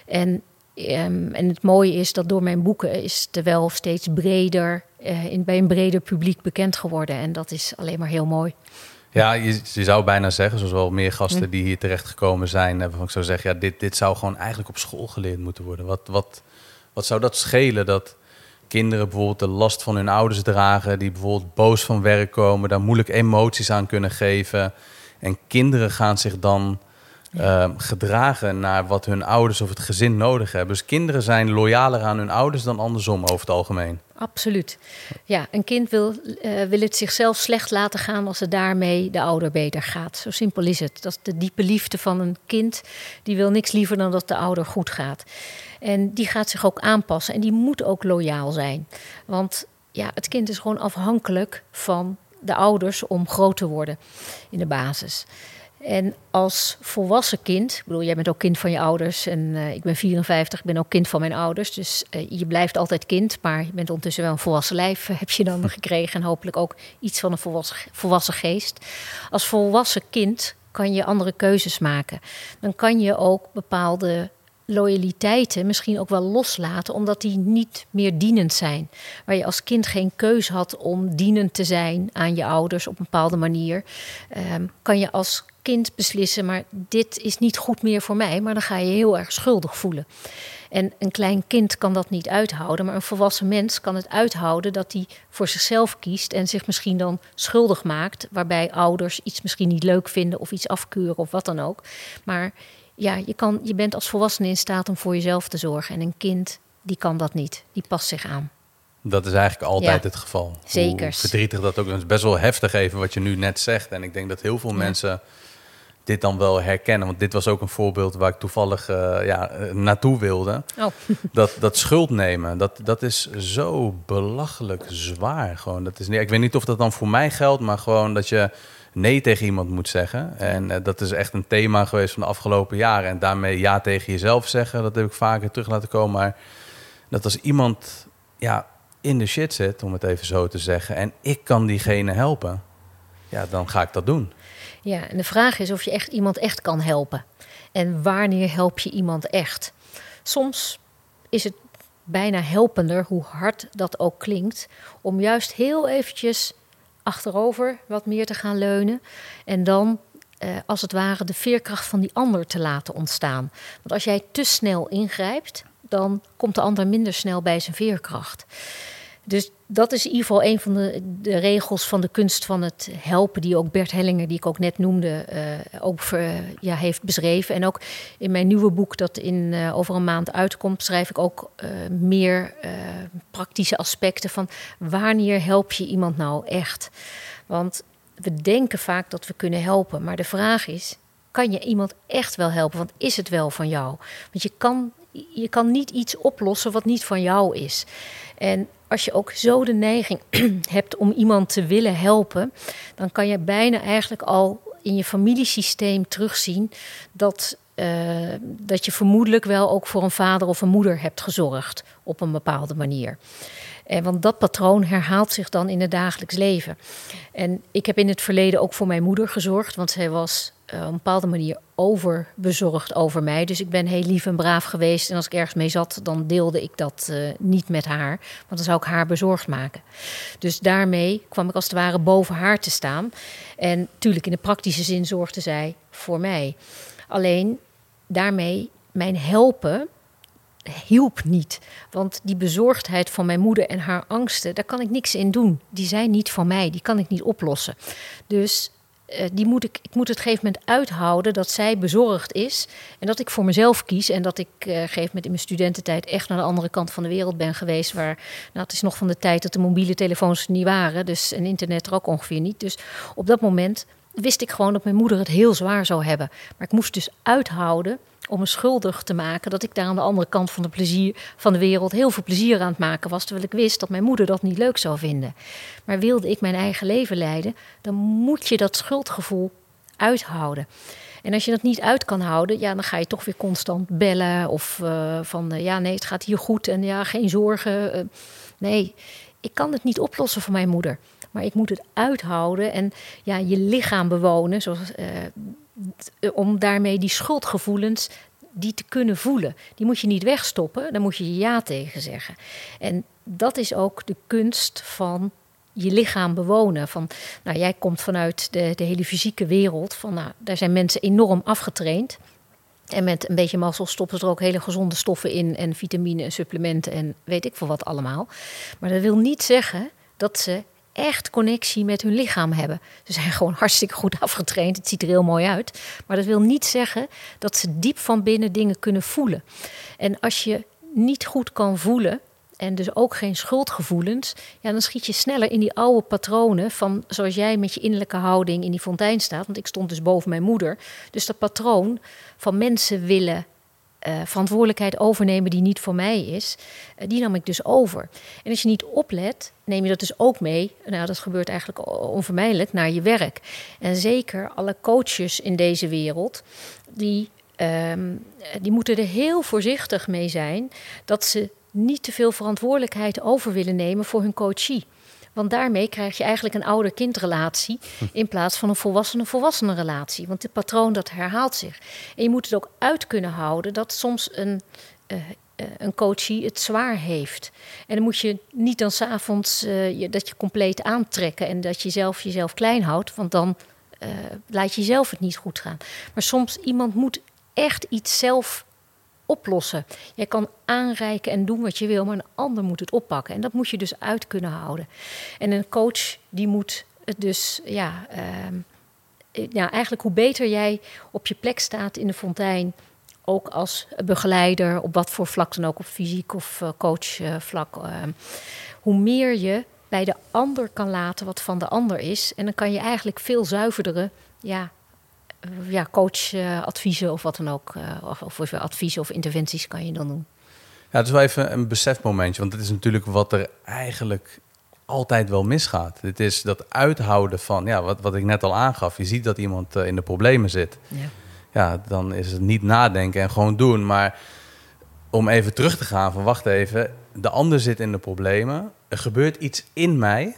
En, um, en het mooie is dat door mijn boeken is het wel steeds breder, uh, in, bij een breder publiek bekend geworden. En dat is alleen maar heel mooi. Ja, je, je, zou bijna zeggen, zoals wel meer gasten die hier terecht gekomen zijn, waarvan ik zou zeggen, ja, dit, dit zou gewoon eigenlijk op school geleerd moeten worden. Wat, wat, wat zou dat schelen dat kinderen bijvoorbeeld de last van hun ouders dragen, die bijvoorbeeld boos van werk komen, daar moeilijk emoties aan kunnen geven. En kinderen gaan zich dan uh, gedragen naar wat hun ouders of het gezin nodig hebben. Dus kinderen zijn loyaler aan hun ouders dan andersom over het algemeen. Absoluut. Ja, een kind wil, uh, wil het zichzelf slecht laten gaan als het daarmee de ouder beter gaat. Zo simpel is het. Dat is de diepe liefde van een kind. Die wil niks liever dan dat de ouder goed gaat. En die gaat zich ook aanpassen en die moet ook loyaal zijn. Want ja, het kind is gewoon afhankelijk van de ouders om groot te worden in de basis. En als volwassen kind, ik bedoel, jij bent ook kind van je ouders en uh, ik ben 54, ik ben ook kind van mijn ouders. Dus uh, je blijft altijd kind, maar je bent ondertussen wel een volwassen lijf, heb je dan gekregen. En hopelijk ook iets van een volwassen, volwassen geest. Als volwassen kind kan je andere keuzes maken. Dan kan je ook bepaalde loyaliteiten misschien ook wel loslaten, omdat die niet meer dienend zijn. Waar je als kind geen keus had om dienend te zijn aan je ouders op een bepaalde manier, um, kan je als kind beslissen, maar dit is niet goed meer voor mij, maar dan ga je heel erg schuldig voelen. En een klein kind kan dat niet uithouden, maar een volwassen mens kan het uithouden dat hij voor zichzelf kiest en zich misschien dan schuldig maakt, waarbij ouders iets misschien niet leuk vinden of iets afkeuren of wat dan ook. Maar ja, je, kan, je bent als volwassene in staat om voor jezelf te zorgen. En een kind, die kan dat niet. Die past zich aan. Dat is eigenlijk altijd het geval. Zeker. verdrietig dat ook. is best wel heftig even wat je nu net zegt. En ik denk dat heel veel mensen dit dan wel herkennen. Want dit was ook een voorbeeld waar ik toevallig uh, ja, eh, naartoe wilde. Oh. Dat, dat schuld nemen, dat, dat is zo belachelijk zwaar. Gewoon. Dat is, ik weet niet of dat dan voor mij geldt, maar gewoon dat je nee tegen iemand moet zeggen. En uh, dat is echt een thema geweest van de afgelopen jaren. En daarmee ja tegen jezelf zeggen, dat heb ik vaker terug laten komen. Maar dat als iemand ja, in de shit zit, om het even zo te zeggen, en ik kan diegene helpen, ja, dan ga ik dat doen. Ja, en de vraag is of je echt iemand echt kan helpen. En wanneer help je iemand echt? Soms is het bijna helpender, hoe hard dat ook klinkt, om juist heel eventjes achterover wat meer te gaan leunen. En dan eh, als het ware de veerkracht van die ander te laten ontstaan. Want als jij te snel ingrijpt, dan komt de ander minder snel bij zijn veerkracht. Dus dat is in ieder geval een van de, de, regels van de kunst van het helpen, die ook Bert Hellinger, die ik ook net noemde, uh, ook ja, heeft beschreven. En ook in mijn nieuwe boek, dat in, uh, over een maand uitkomt, schrijf ik ook uh, meer praktische aspecten van wanneer help je iemand nou echt? Want we denken vaak dat we kunnen helpen, maar de vraag is: kan je iemand echt wel helpen? Want is het wel van jou? Want je kan, je kan niet iets oplossen wat niet van jou is. En als je ook zo de neiging hebt om iemand te willen helpen, dan kan je bijna eigenlijk al in je familiesysteem terugzien dat, uh, dat je vermoedelijk wel ook voor een vader of een moeder hebt gezorgd op een bepaalde manier. En want dat patroon herhaalt zich dan in het dagelijks leven. En ik heb in het verleden ook voor mijn moeder gezorgd, want zij was op een bepaalde manier overbezorgd over mij. Dus ik ben heel lief en braaf geweest. En als ik ergens mee zat, dan deelde ik dat uh, niet met haar. Want dan zou ik haar bezorgd maken. Dus daarmee kwam ik als het ware boven haar te staan. En natuurlijk in de praktische zin zorgde zij voor mij. Alleen daarmee mijn helpen hielp niet. Want die bezorgdheid van mijn moeder en haar angsten, daar kan ik niks in doen. Die zijn niet van mij, die kan ik niet oplossen. Dus uh, die moet ik, ik moet het gegeven moment uithouden dat zij bezorgd is. En dat ik voor mezelf kies. En dat ik uh, gegeven moment in mijn studententijd echt naar de andere kant van de wereld ben geweest. Waar, nou, het is nog van de tijd dat de mobiele telefoons niet waren. Dus en internet er ook ongeveer niet. Dus op dat moment wist ik gewoon dat mijn moeder het heel zwaar zou hebben. Maar ik moest dus uithouden om me schuldig te maken dat ik daar aan de andere kant van de, plezier, van de wereld heel veel plezier aan het maken was. Terwijl ik wist dat mijn moeder dat niet leuk zou vinden. Maar wilde ik mijn eigen leven leiden, dan moet je dat schuldgevoel uithouden. En als je dat niet uit kan houden, ja, dan ga je toch weer constant bellen. Of uh, van uh, ja, nee, het gaat hier goed en ja, geen zorgen. Uh, nee, ik kan het niet oplossen voor mijn moeder. Maar ik moet het uithouden en ja, je lichaam bewonen. Zoals, om daarmee die schuldgevoelens die te kunnen voelen. Die moet je niet wegstoppen, daar moet je ja tegen zeggen. En dat is ook de kunst van je lichaam bewonen. Van, nou, jij komt vanuit de, de hele fysieke wereld. Van, nou, daar zijn mensen enorm afgetraind. En met een beetje mazzel stoppen ze er ook hele gezonde stoffen in. En vitamine en supplementen en weet ik veel wat allemaal. Maar dat wil niet zeggen dat ze echt connectie met hun lichaam hebben. Ze zijn gewoon hartstikke goed afgetraind. Het ziet er heel mooi uit. Maar dat wil niet zeggen dat ze diep van binnen dingen kunnen voelen. En als je niet goed kan voelen, en dus ook geen schuldgevoelens, ja, dan schiet je sneller in die oude patronen van zoals jij met je innerlijke houding in die fontein staat. Want ik stond dus boven mijn moeder. Dus dat patroon van mensen willen uh, verantwoordelijkheid overnemen die niet voor mij is, uh, die nam ik dus over. En als je niet oplet, neem je dat dus ook mee. Nou, dat gebeurt eigenlijk onvermijdelijk naar je werk. En zeker alle coaches in deze wereld, die, um, die moeten er heel voorzichtig mee zijn dat ze niet te veel verantwoordelijkheid over willen nemen voor hun coachie. Want daarmee krijg je eigenlijk een ouder-kindrelatie in plaats van een volwassene-volwassene relatie. Want het patroon dat herhaalt zich. En je moet het ook uit kunnen houden dat soms een, uh, een coachie het zwaar heeft. En dan moet je niet dan s'avonds uh, je, dat je compleet aantrekken en dat je zelf jezelf klein houdt, want dan laat je jezelf het niet goed gaan. Maar soms iemand moet echt iets zelf oplossen. Jij kan aanreiken en doen wat je wil, maar een ander moet het oppakken. En dat moet je dus uit kunnen houden. En een coach die moet het dus, ja, uh, eigenlijk hoe beter jij op je plek staat in de fontein, ook als begeleider, op wat voor vlak dan ook, op fysiek of uh, coachvlak, uh, hoe meer je bij de ander kan laten wat van de ander is. En dan kan je eigenlijk veel zuiverdere ja, ja, coachadviezen of wat dan ook. Uh, of, of adviezen of interventies kan je dan doen. Ja, het is wel even een besefmomentje. Want het is natuurlijk wat er eigenlijk altijd wel misgaat. Het is dat uithouden van, ja, wat, wat ik net al aangaf. Je ziet dat iemand in de problemen zit. Ja. ja, dan is het niet nadenken en gewoon doen. Maar om even terug te gaan van, wacht even. De ander zit in de problemen. Er gebeurt iets in mij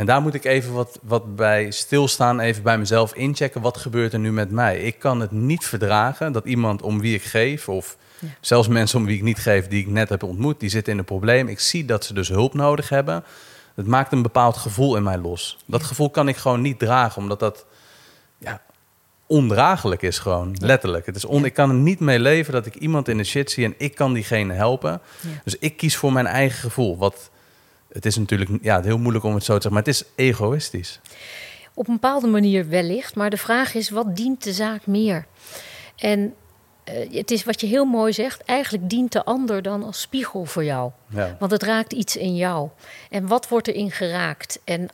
en daar moet ik even wat, wat bij stilstaan, even bij mezelf inchecken. Wat gebeurt er nu met mij? Ik kan het niet verdragen dat iemand om wie ik geef, of zelfs mensen om wie ik niet geef, die ik net heb ontmoet, die zitten in een probleem. Ik zie dat ze dus hulp nodig hebben. Het maakt een bepaald gevoel in mij los. Dat gevoel kan ik gewoon niet dragen, omdat dat ja, ondraaglijk is gewoon, letterlijk. Het is on, Ik kan er niet mee leven dat ik iemand in de shit zie en ik kan diegene helpen. Dus ik kies voor mijn eigen gevoel, wat het is natuurlijk ja, heel moeilijk om het zo te zeggen, maar het is egoïstisch. Op een bepaalde manier wellicht, maar de vraag is: wat dient de zaak meer? En uh, het is wat je heel mooi zegt, eigenlijk dient de ander dan als spiegel voor jou. Ja. Want het raakt iets in jou. En wat wordt erin geraakt? En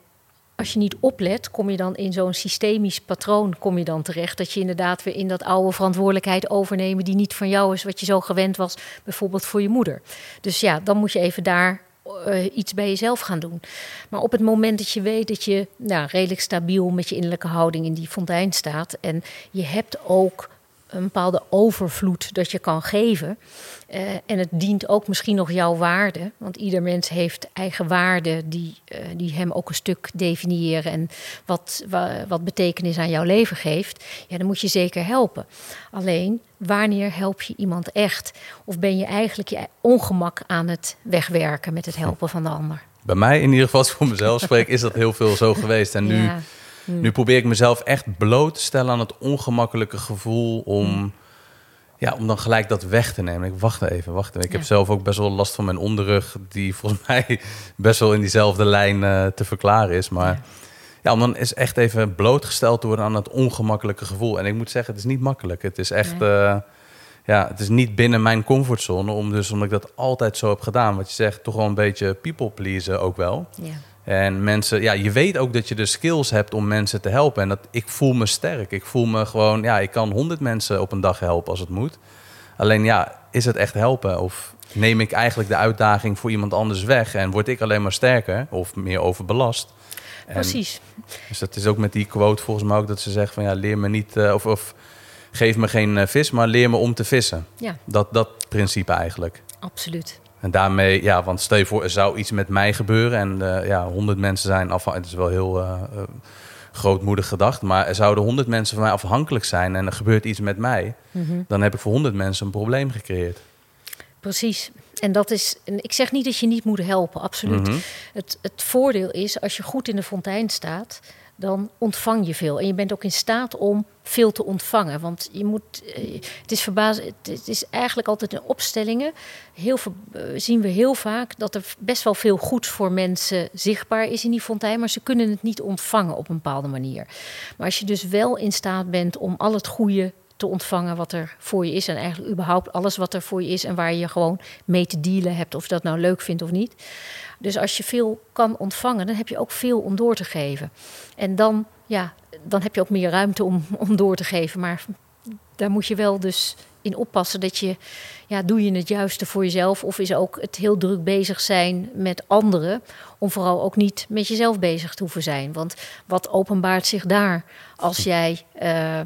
als je niet oplet, kom je dan in zo'n systemisch patroon kom je dan terecht. Dat je inderdaad weer in dat oude verantwoordelijkheid overnemen die niet van jou is, wat je zo gewend was, bijvoorbeeld voor je moeder. Dus ja, dan moet je even daar uh, iets bij jezelf gaan doen. Maar op het moment dat je weet dat je nou, redelijk stabiel met je innerlijke houding in die fontein staat en je hebt ook een bepaalde overvloed dat je kan geven. Uh, en het dient ook misschien nog jouw waarde. Want ieder mens heeft eigen waarden die, uh, die hem ook een stuk definiëren. En wat, wa, wat betekenis aan jouw leven geeft. Ja, dan moet je zeker helpen. Alleen, wanneer help je iemand echt? Of ben je eigenlijk je ongemak aan het wegwerken met het helpen van de ander? Bij mij, in ieder geval, als ik voor mezelf spreek, is dat heel veel zo geweest. En nu. Ja Hmm. Nu probeer ik mezelf echt bloot te stellen aan het ongemakkelijke gevoel om, hmm. ja, om dan gelijk dat weg te nemen. Ik wacht even, wacht even. Ik heb zelf ook best wel last van mijn onderrug, die volgens mij best wel in diezelfde lijn uh, te verklaren is. Maar ja. ja. om dan is echt even blootgesteld te worden aan het ongemakkelijke gevoel. En ik moet zeggen, het is niet makkelijk. Het is echt. Uh, ja, het is niet binnen mijn comfortzone, om dus, omdat ik dat altijd zo heb gedaan. Wat je zegt, toch wel een beetje people pleasen ook wel. Ja En mensen, ja, je weet ook dat je de skills hebt om mensen te helpen. En dat ik voel me sterk. Ik voel me gewoon, ja, ik kan honderd mensen op een dag helpen als het moet. Alleen ja, is het echt helpen? Of neem ik eigenlijk de uitdaging voor iemand anders weg en word ik alleen maar sterker of meer overbelast? Precies. dus dat is ook met die quote volgens mij ook dat ze zegt van ja, leer me niet uh, of, of geef me geen uh, vis, maar leer me om te vissen. Ja. Dat, dat principe eigenlijk. Absoluut. En daarmee, ja, want stel je voor, er zou iets met mij gebeuren en uh, ja, honderd mensen zijn af. Het is wel heel grootmoedig gedacht, maar er zouden honderd mensen van mij afhankelijk zijn en er gebeurt iets met mij, mm -hmm. dan heb ik voor honderd mensen een probleem gecreëerd. Precies. En dat is, en ik zeg niet dat je niet moet helpen, absoluut. Mm -hmm. het, het voordeel is, als je goed in de fontein staat, dan ontvang je veel. En je bent ook in staat om veel te ontvangen. Want je moet, het is verbazend, het is eigenlijk altijd in opstellingen. Heel veel, zien we heel vaak dat er best wel veel goed voor mensen zichtbaar is in die fontein, maar ze kunnen het niet ontvangen op een bepaalde manier. Maar als je dus wel in staat bent om al het goede te ontvangen wat er voor je is. En eigenlijk überhaupt alles wat er voor je is en waar je gewoon mee te dealen hebt, of je dat nou leuk vindt of niet. Dus als je veel kan ontvangen, dan heb je ook veel om door te geven. En dan, ja, dan heb je ook meer ruimte om, om door te geven. Maar daar moet je wel dus in oppassen dat je, ja, doe je het juiste voor jezelf of is ook het heel druk bezig zijn met anderen, om vooral ook niet met jezelf bezig te hoeven zijn. Want wat openbaart zich daar als jij uh,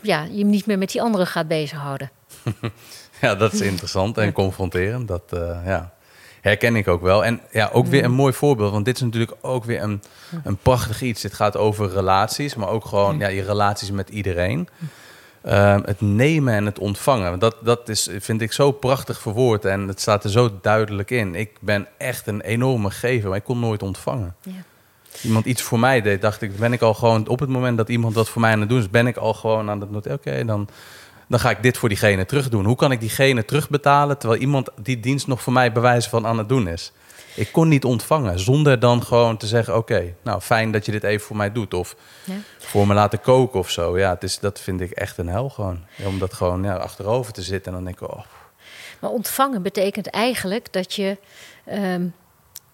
ja, je niet meer met die anderen gaat bezighouden? ja, dat is interessant en confronterend. Dat, uh, ja. herken ik ook wel. En ja, ook weer een mooi voorbeeld, want dit is natuurlijk ook weer een, een prachtig iets. Dit gaat over relaties, maar ook gewoon ja, je relaties met iedereen. Uh, het nemen en het ontvangen. Dat, dat is, vind ik zo prachtig verwoord en het staat er zo duidelijk in. Ik ben echt een enorme gever, maar ik kon nooit ontvangen. Ja. Iemand iets voor mij deed, dacht ik, ben ik al gewoon op het moment dat iemand dat voor mij aan het doen is, ben ik al gewoon aan het noten. Oké, dan, dan ga ik dit voor diegene terug doen. Hoe kan ik diegene terugbetalen terwijl iemand die dienst nog voor mij bewijzen van aan het doen is? Ik kon niet ontvangen zonder dan gewoon te zeggen: Oké, nou fijn dat je dit even voor mij doet. Of ja. voor me laten koken of zo. Ja, het is, dat vind ik echt een hel gewoon. Om dat gewoon ja, achterover te zitten en dan denk ik: Oh. Maar ontvangen betekent eigenlijk dat je um,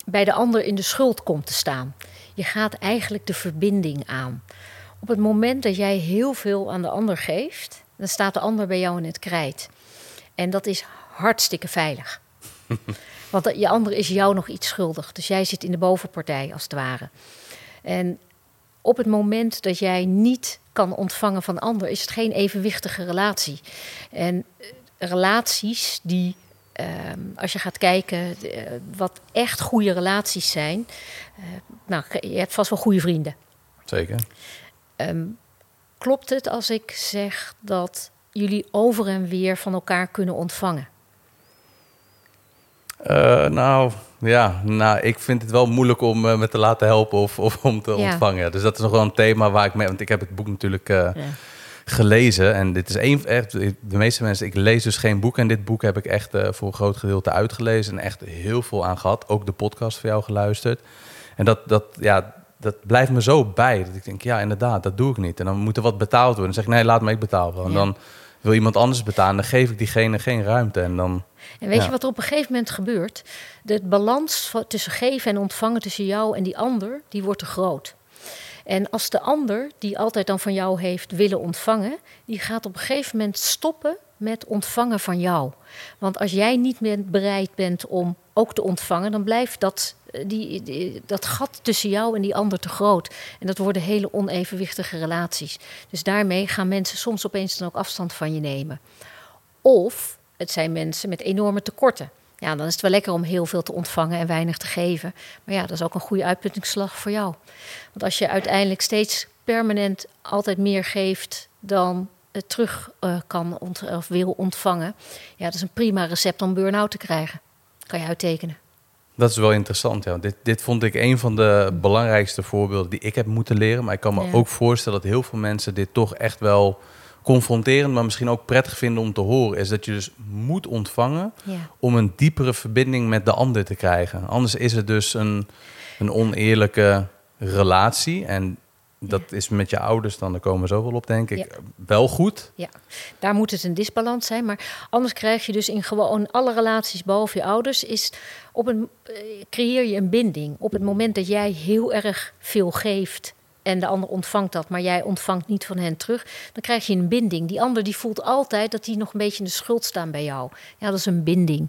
bij de ander in de schuld komt te staan. Je gaat eigenlijk de verbinding aan. Op het moment dat jij heel veel aan de ander geeft, dan staat de ander bij jou in het krijt. En dat is hartstikke veilig. Want je ander is jou nog iets schuldig. Dus jij zit in de bovenpartij, als het ware. En op het moment dat jij niet kan ontvangen van ander, is het geen evenwichtige relatie. En relaties die, uh, als je gaat kijken, uh, wat echt goede relaties zijn. Uh, nou, je hebt vast wel goede vrienden. Zeker. Um, klopt het als ik zeg dat jullie over en weer van elkaar kunnen ontvangen? Uh, nou, ja, nou, ik vind het wel moeilijk om uh, me te laten helpen of, of om te ja. ontvangen. Dus dat is nog wel een thema waar ik mee... Want ik heb het boek natuurlijk uh, ja. Gelezen. En dit is een, echt... De meeste mensen... Ik lees dus geen boek. En dit boek heb ik echt voor een groot gedeelte uitgelezen. En echt heel veel aan gehad. Ook de podcast voor jou geluisterd. En dat, dat, ja, dat blijft me zo bij. Dat ik denk, ja, inderdaad, dat doe ik niet. En dan moet er wat betaald worden. Dan zeg ik, nee, laat me ik betalen. En dan wil iemand anders betalen. Dan geef ik diegene geen ruimte. En dan... En weet ja. je wat er op een gegeven moment gebeurt? De balans tussen geven en ontvangen tussen jou en die ander, die wordt te groot. En als de ander, die altijd dan van jou heeft willen ontvangen, die gaat op een gegeven moment stoppen met ontvangen van jou. Want als jij niet meer bereid bent om ook te ontvangen, dan blijft dat, die, die, dat gat tussen jou en die ander te groot. En dat worden hele onevenwichtige relaties. Dus daarmee gaan mensen soms opeens dan ook afstand van je nemen. Of het zijn mensen met enorme tekorten. Ja, dan is het wel lekker om heel veel te ontvangen en weinig te geven. Maar ja, dat is ook een goede uitputtingsslag voor jou. Want als je uiteindelijk steeds permanent altijd meer geeft dan het terug uh, kan ont of wil ontvangen, ja, dat is een prima recept om burn-out te krijgen. Kan je uittekenen. Dat is wel interessant. Ja. Dit, dit vond ik een van de belangrijkste voorbeelden die ik heb moeten leren. Maar ik kan me ja. ook voorstellen dat heel veel mensen dit toch echt wel confronterend, maar misschien ook prettig vinden om te horen, is dat je dus moet ontvangen ja. om een diepere verbinding met de ander te krijgen. Anders is het dus een, een oneerlijke relatie. En dat is met je ouders dan, daar komen we zo wel op, denk ik, wel goed. Ja, daar moet het een disbalans zijn. Maar anders krijg je dus in gewoon alle relaties behalve je ouders, is op een, eh, creëer je een binding. Op het moment dat jij heel erg veel geeft en de ander ontvangt dat, maar jij ontvangt niet van hen terug, dan krijg je een binding. Die ander die voelt altijd dat die nog een beetje in de schuld staan bij jou. Ja, dat is een binding.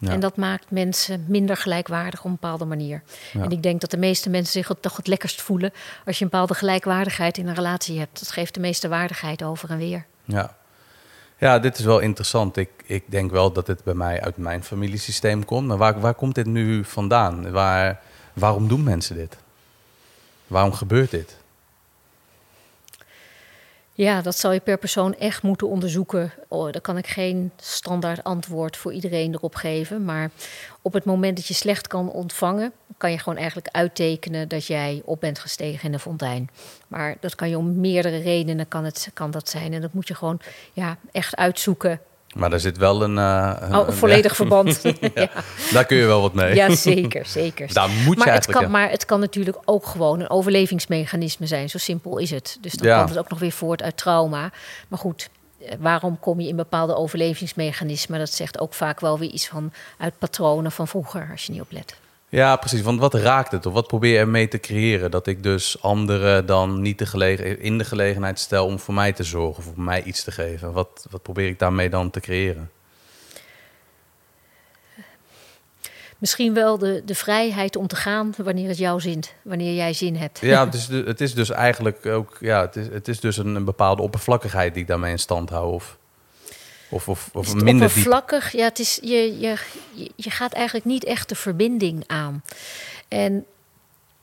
En dat maakt mensen minder gelijkwaardig op een bepaalde manier. En ik denk dat de meeste mensen zich toch het lekkerst voelen als je een bepaalde gelijkwaardigheid in een relatie hebt. Dat geeft de meeste waardigheid over en weer. Ja, ja dit is wel interessant. Ik, ik denk wel dat het bij mij uit mijn familiesysteem komt. Maar waar, waar komt dit nu vandaan? Waar, waarom doen mensen dit? Waarom gebeurt dit? Ja, dat zal je per persoon echt moeten onderzoeken. Oh, daar kan ik geen standaard antwoord voor iedereen erop geven. Maar op het moment dat je slecht kan ontvangen, kan je gewoon eigenlijk uittekenen dat jij op bent gestegen in de fontein. Maar dat kan je om meerdere redenen kan, het, kan dat zijn. En dat moet je gewoon ja, echt uitzoeken maar daar zit wel een... Uh, een, volledig verband. ja, Daar kun je wel wat mee. Ja, zeker, zeker. Daar moet maar je het kan, Maar het kan natuurlijk ook gewoon een overlevingsmechanisme zijn. Zo simpel is het. Dus dan komt het ook nog weer voort uit trauma. Maar goed, eh, waarom kom je in bepaalde overlevingsmechanismen? Dat zegt ook vaak wel weer iets van uit patronen van vroeger, als je niet oplet. Ja, precies. Want wat raakt het? Of wat probeer je ermee te creëren? Dat ik dus anderen dan niet de gelegen, in de gelegenheid stel om voor mij te zorgen of voor mij iets te geven. Wat, wat probeer ik daarmee dan te creëren? Misschien wel de, de vrijheid om te gaan wanneer het jou zint, wanneer jij zin hebt. Ja, het is, het is dus eigenlijk ook, ja, het is, het is dus een, een bepaalde oppervlakkigheid die ik daarmee in stand hou. Of... Of, of, of minder oppervlakkig? Ja, het is, je, je, je gaat eigenlijk niet echt de verbinding aan. En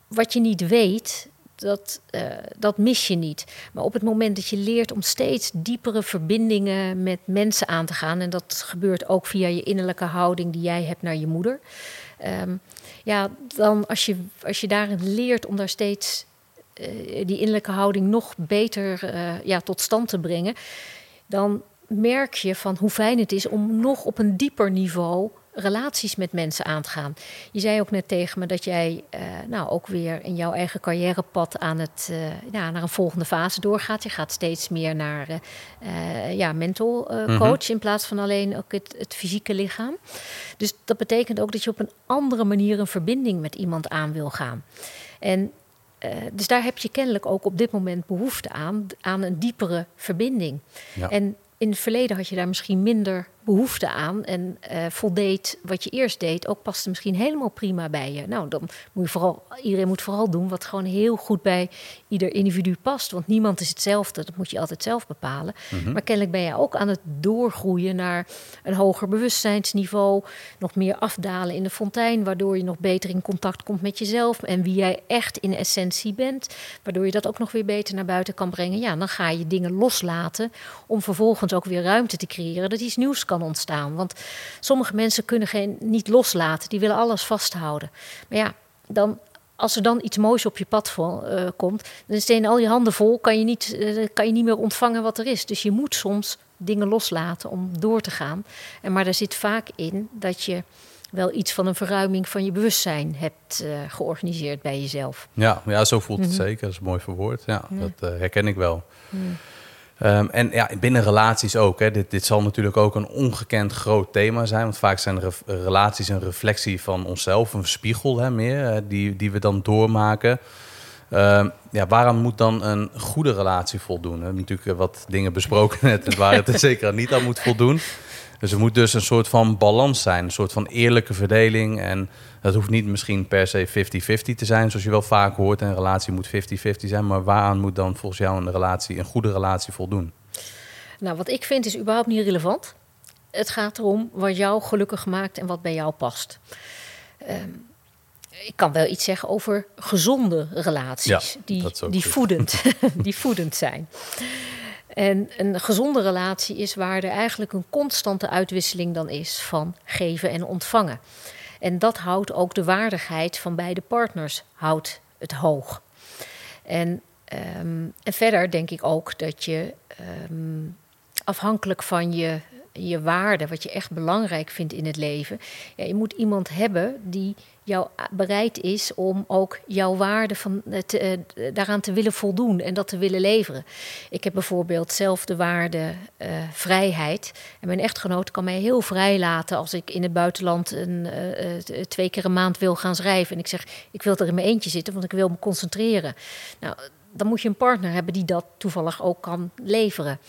wat je niet weet, dat, uh, dat mis je niet. Maar op het moment dat je leert om steeds diepere verbindingen met mensen aan te gaan, en dat gebeurt ook via je innerlijke houding die jij hebt naar je moeder. Um, ja, dan als je, als je daarin leert om daar steeds uh, die innerlijke houding nog beter uh, ja, tot stand te brengen, dan merk je van hoe fijn het is om nog op een dieper niveau relaties met mensen aan te gaan. Je zei ook net tegen me dat jij uh, nou ook weer in jouw eigen carrièrepad aan het uh, ja, naar een volgende fase doorgaat. Je gaat steeds meer naar uh, ja, mental mhm. coach in plaats van alleen ook het, het, fysieke lichaam. Dus dat betekent ook dat je op een andere manier een verbinding met iemand aan wil gaan. En dus daar heb je kennelijk ook op dit moment behoefte aan, aan een diepere verbinding. Ja. En in het verleden had je daar misschien minder behoefte aan en uh, voldeed wat je eerst deed, ook paste misschien helemaal prima bij je. Nou, dan moet je vooral, iedereen moet vooral doen wat gewoon heel goed bij ieder individu past. Want niemand is hetzelfde, dat moet je altijd zelf bepalen. Mhm. Maar kennelijk ben je ook aan het doorgroeien naar een hoger bewustzijnsniveau, nog meer afdalen in de fontein, waardoor je nog beter in contact komt met jezelf en wie jij echt in essentie bent, waardoor je dat ook nog weer beter naar buiten kan brengen. Ja, dan ga je dingen loslaten om vervolgens ook weer ruimte te creëren dat iets nieuws kan ontstaan. Want sommige mensen kunnen geen, niet loslaten, die willen alles vasthouden. Maar ja, dan, als er dan iets moois op je pad vol, uh, komt, dan steen al je handen vol, kan je, niet, uh, kan je niet meer ontvangen wat er is. Dus je moet soms dingen loslaten om door te gaan. En maar er zit vaak in dat je wel iets van een verruiming van je bewustzijn hebt uh, georganiseerd bij jezelf. Ja, ja zo voelt het mhm. zeker. Dat is mooi verwoord. Ja, ja. dat herken ik wel. Mm. Um, en ja, binnen relaties ook. Hè. Dit, dit zal natuurlijk ook een ongekend groot thema zijn. Want vaak zijn relaties een reflectie van onszelf, een spiegel hè, meer, die, die we dan doormaken. Um, ja, waaraan moet dan een goede relatie voldoen? We hebben natuurlijk wat dingen besproken net, waar het er zeker niet aan moet voldoen. Dus er moet dus een soort van balans zijn, een soort van eerlijke verdeling. En dat hoeft niet misschien per se 50-50 te zijn, zoals je wel vaak hoort. Een relatie moet 50-50 zijn, maar waaraan moet dan volgens jou een relatie, een goede relatie voldoen? Nou, wat ik vind is überhaupt niet relevant. Het gaat erom wat jou gelukkig maakt en wat bij jou past. Um, ik kan wel iets zeggen over gezonde relaties, die, die, voedend, die voedend zijn. En een gezonde relatie is waar er eigenlijk een constante uitwisseling dan is van geven en ontvangen. En dat houdt ook de waardigheid van beide partners houdt het hoog. En, um, en verder denk ik ook dat je um, afhankelijk van je, je waarde, wat je echt belangrijk vindt in het leven, ja, je moet iemand hebben die jou bereid is om ook jouw waarde van, te, uh, daaraan te willen voldoen en dat te willen leveren. Ik heb bijvoorbeeld zelf de waarde vrijheid. En mijn echtgenoot kan mij heel vrij laten als ik in het buitenland een, twee keer een maand wil gaan schrijven. En ik zeg, ik wil er in mijn eentje zitten, want ik wil me concentreren. Nou, dan moet je een partner hebben die dat toevallig ook kan leveren.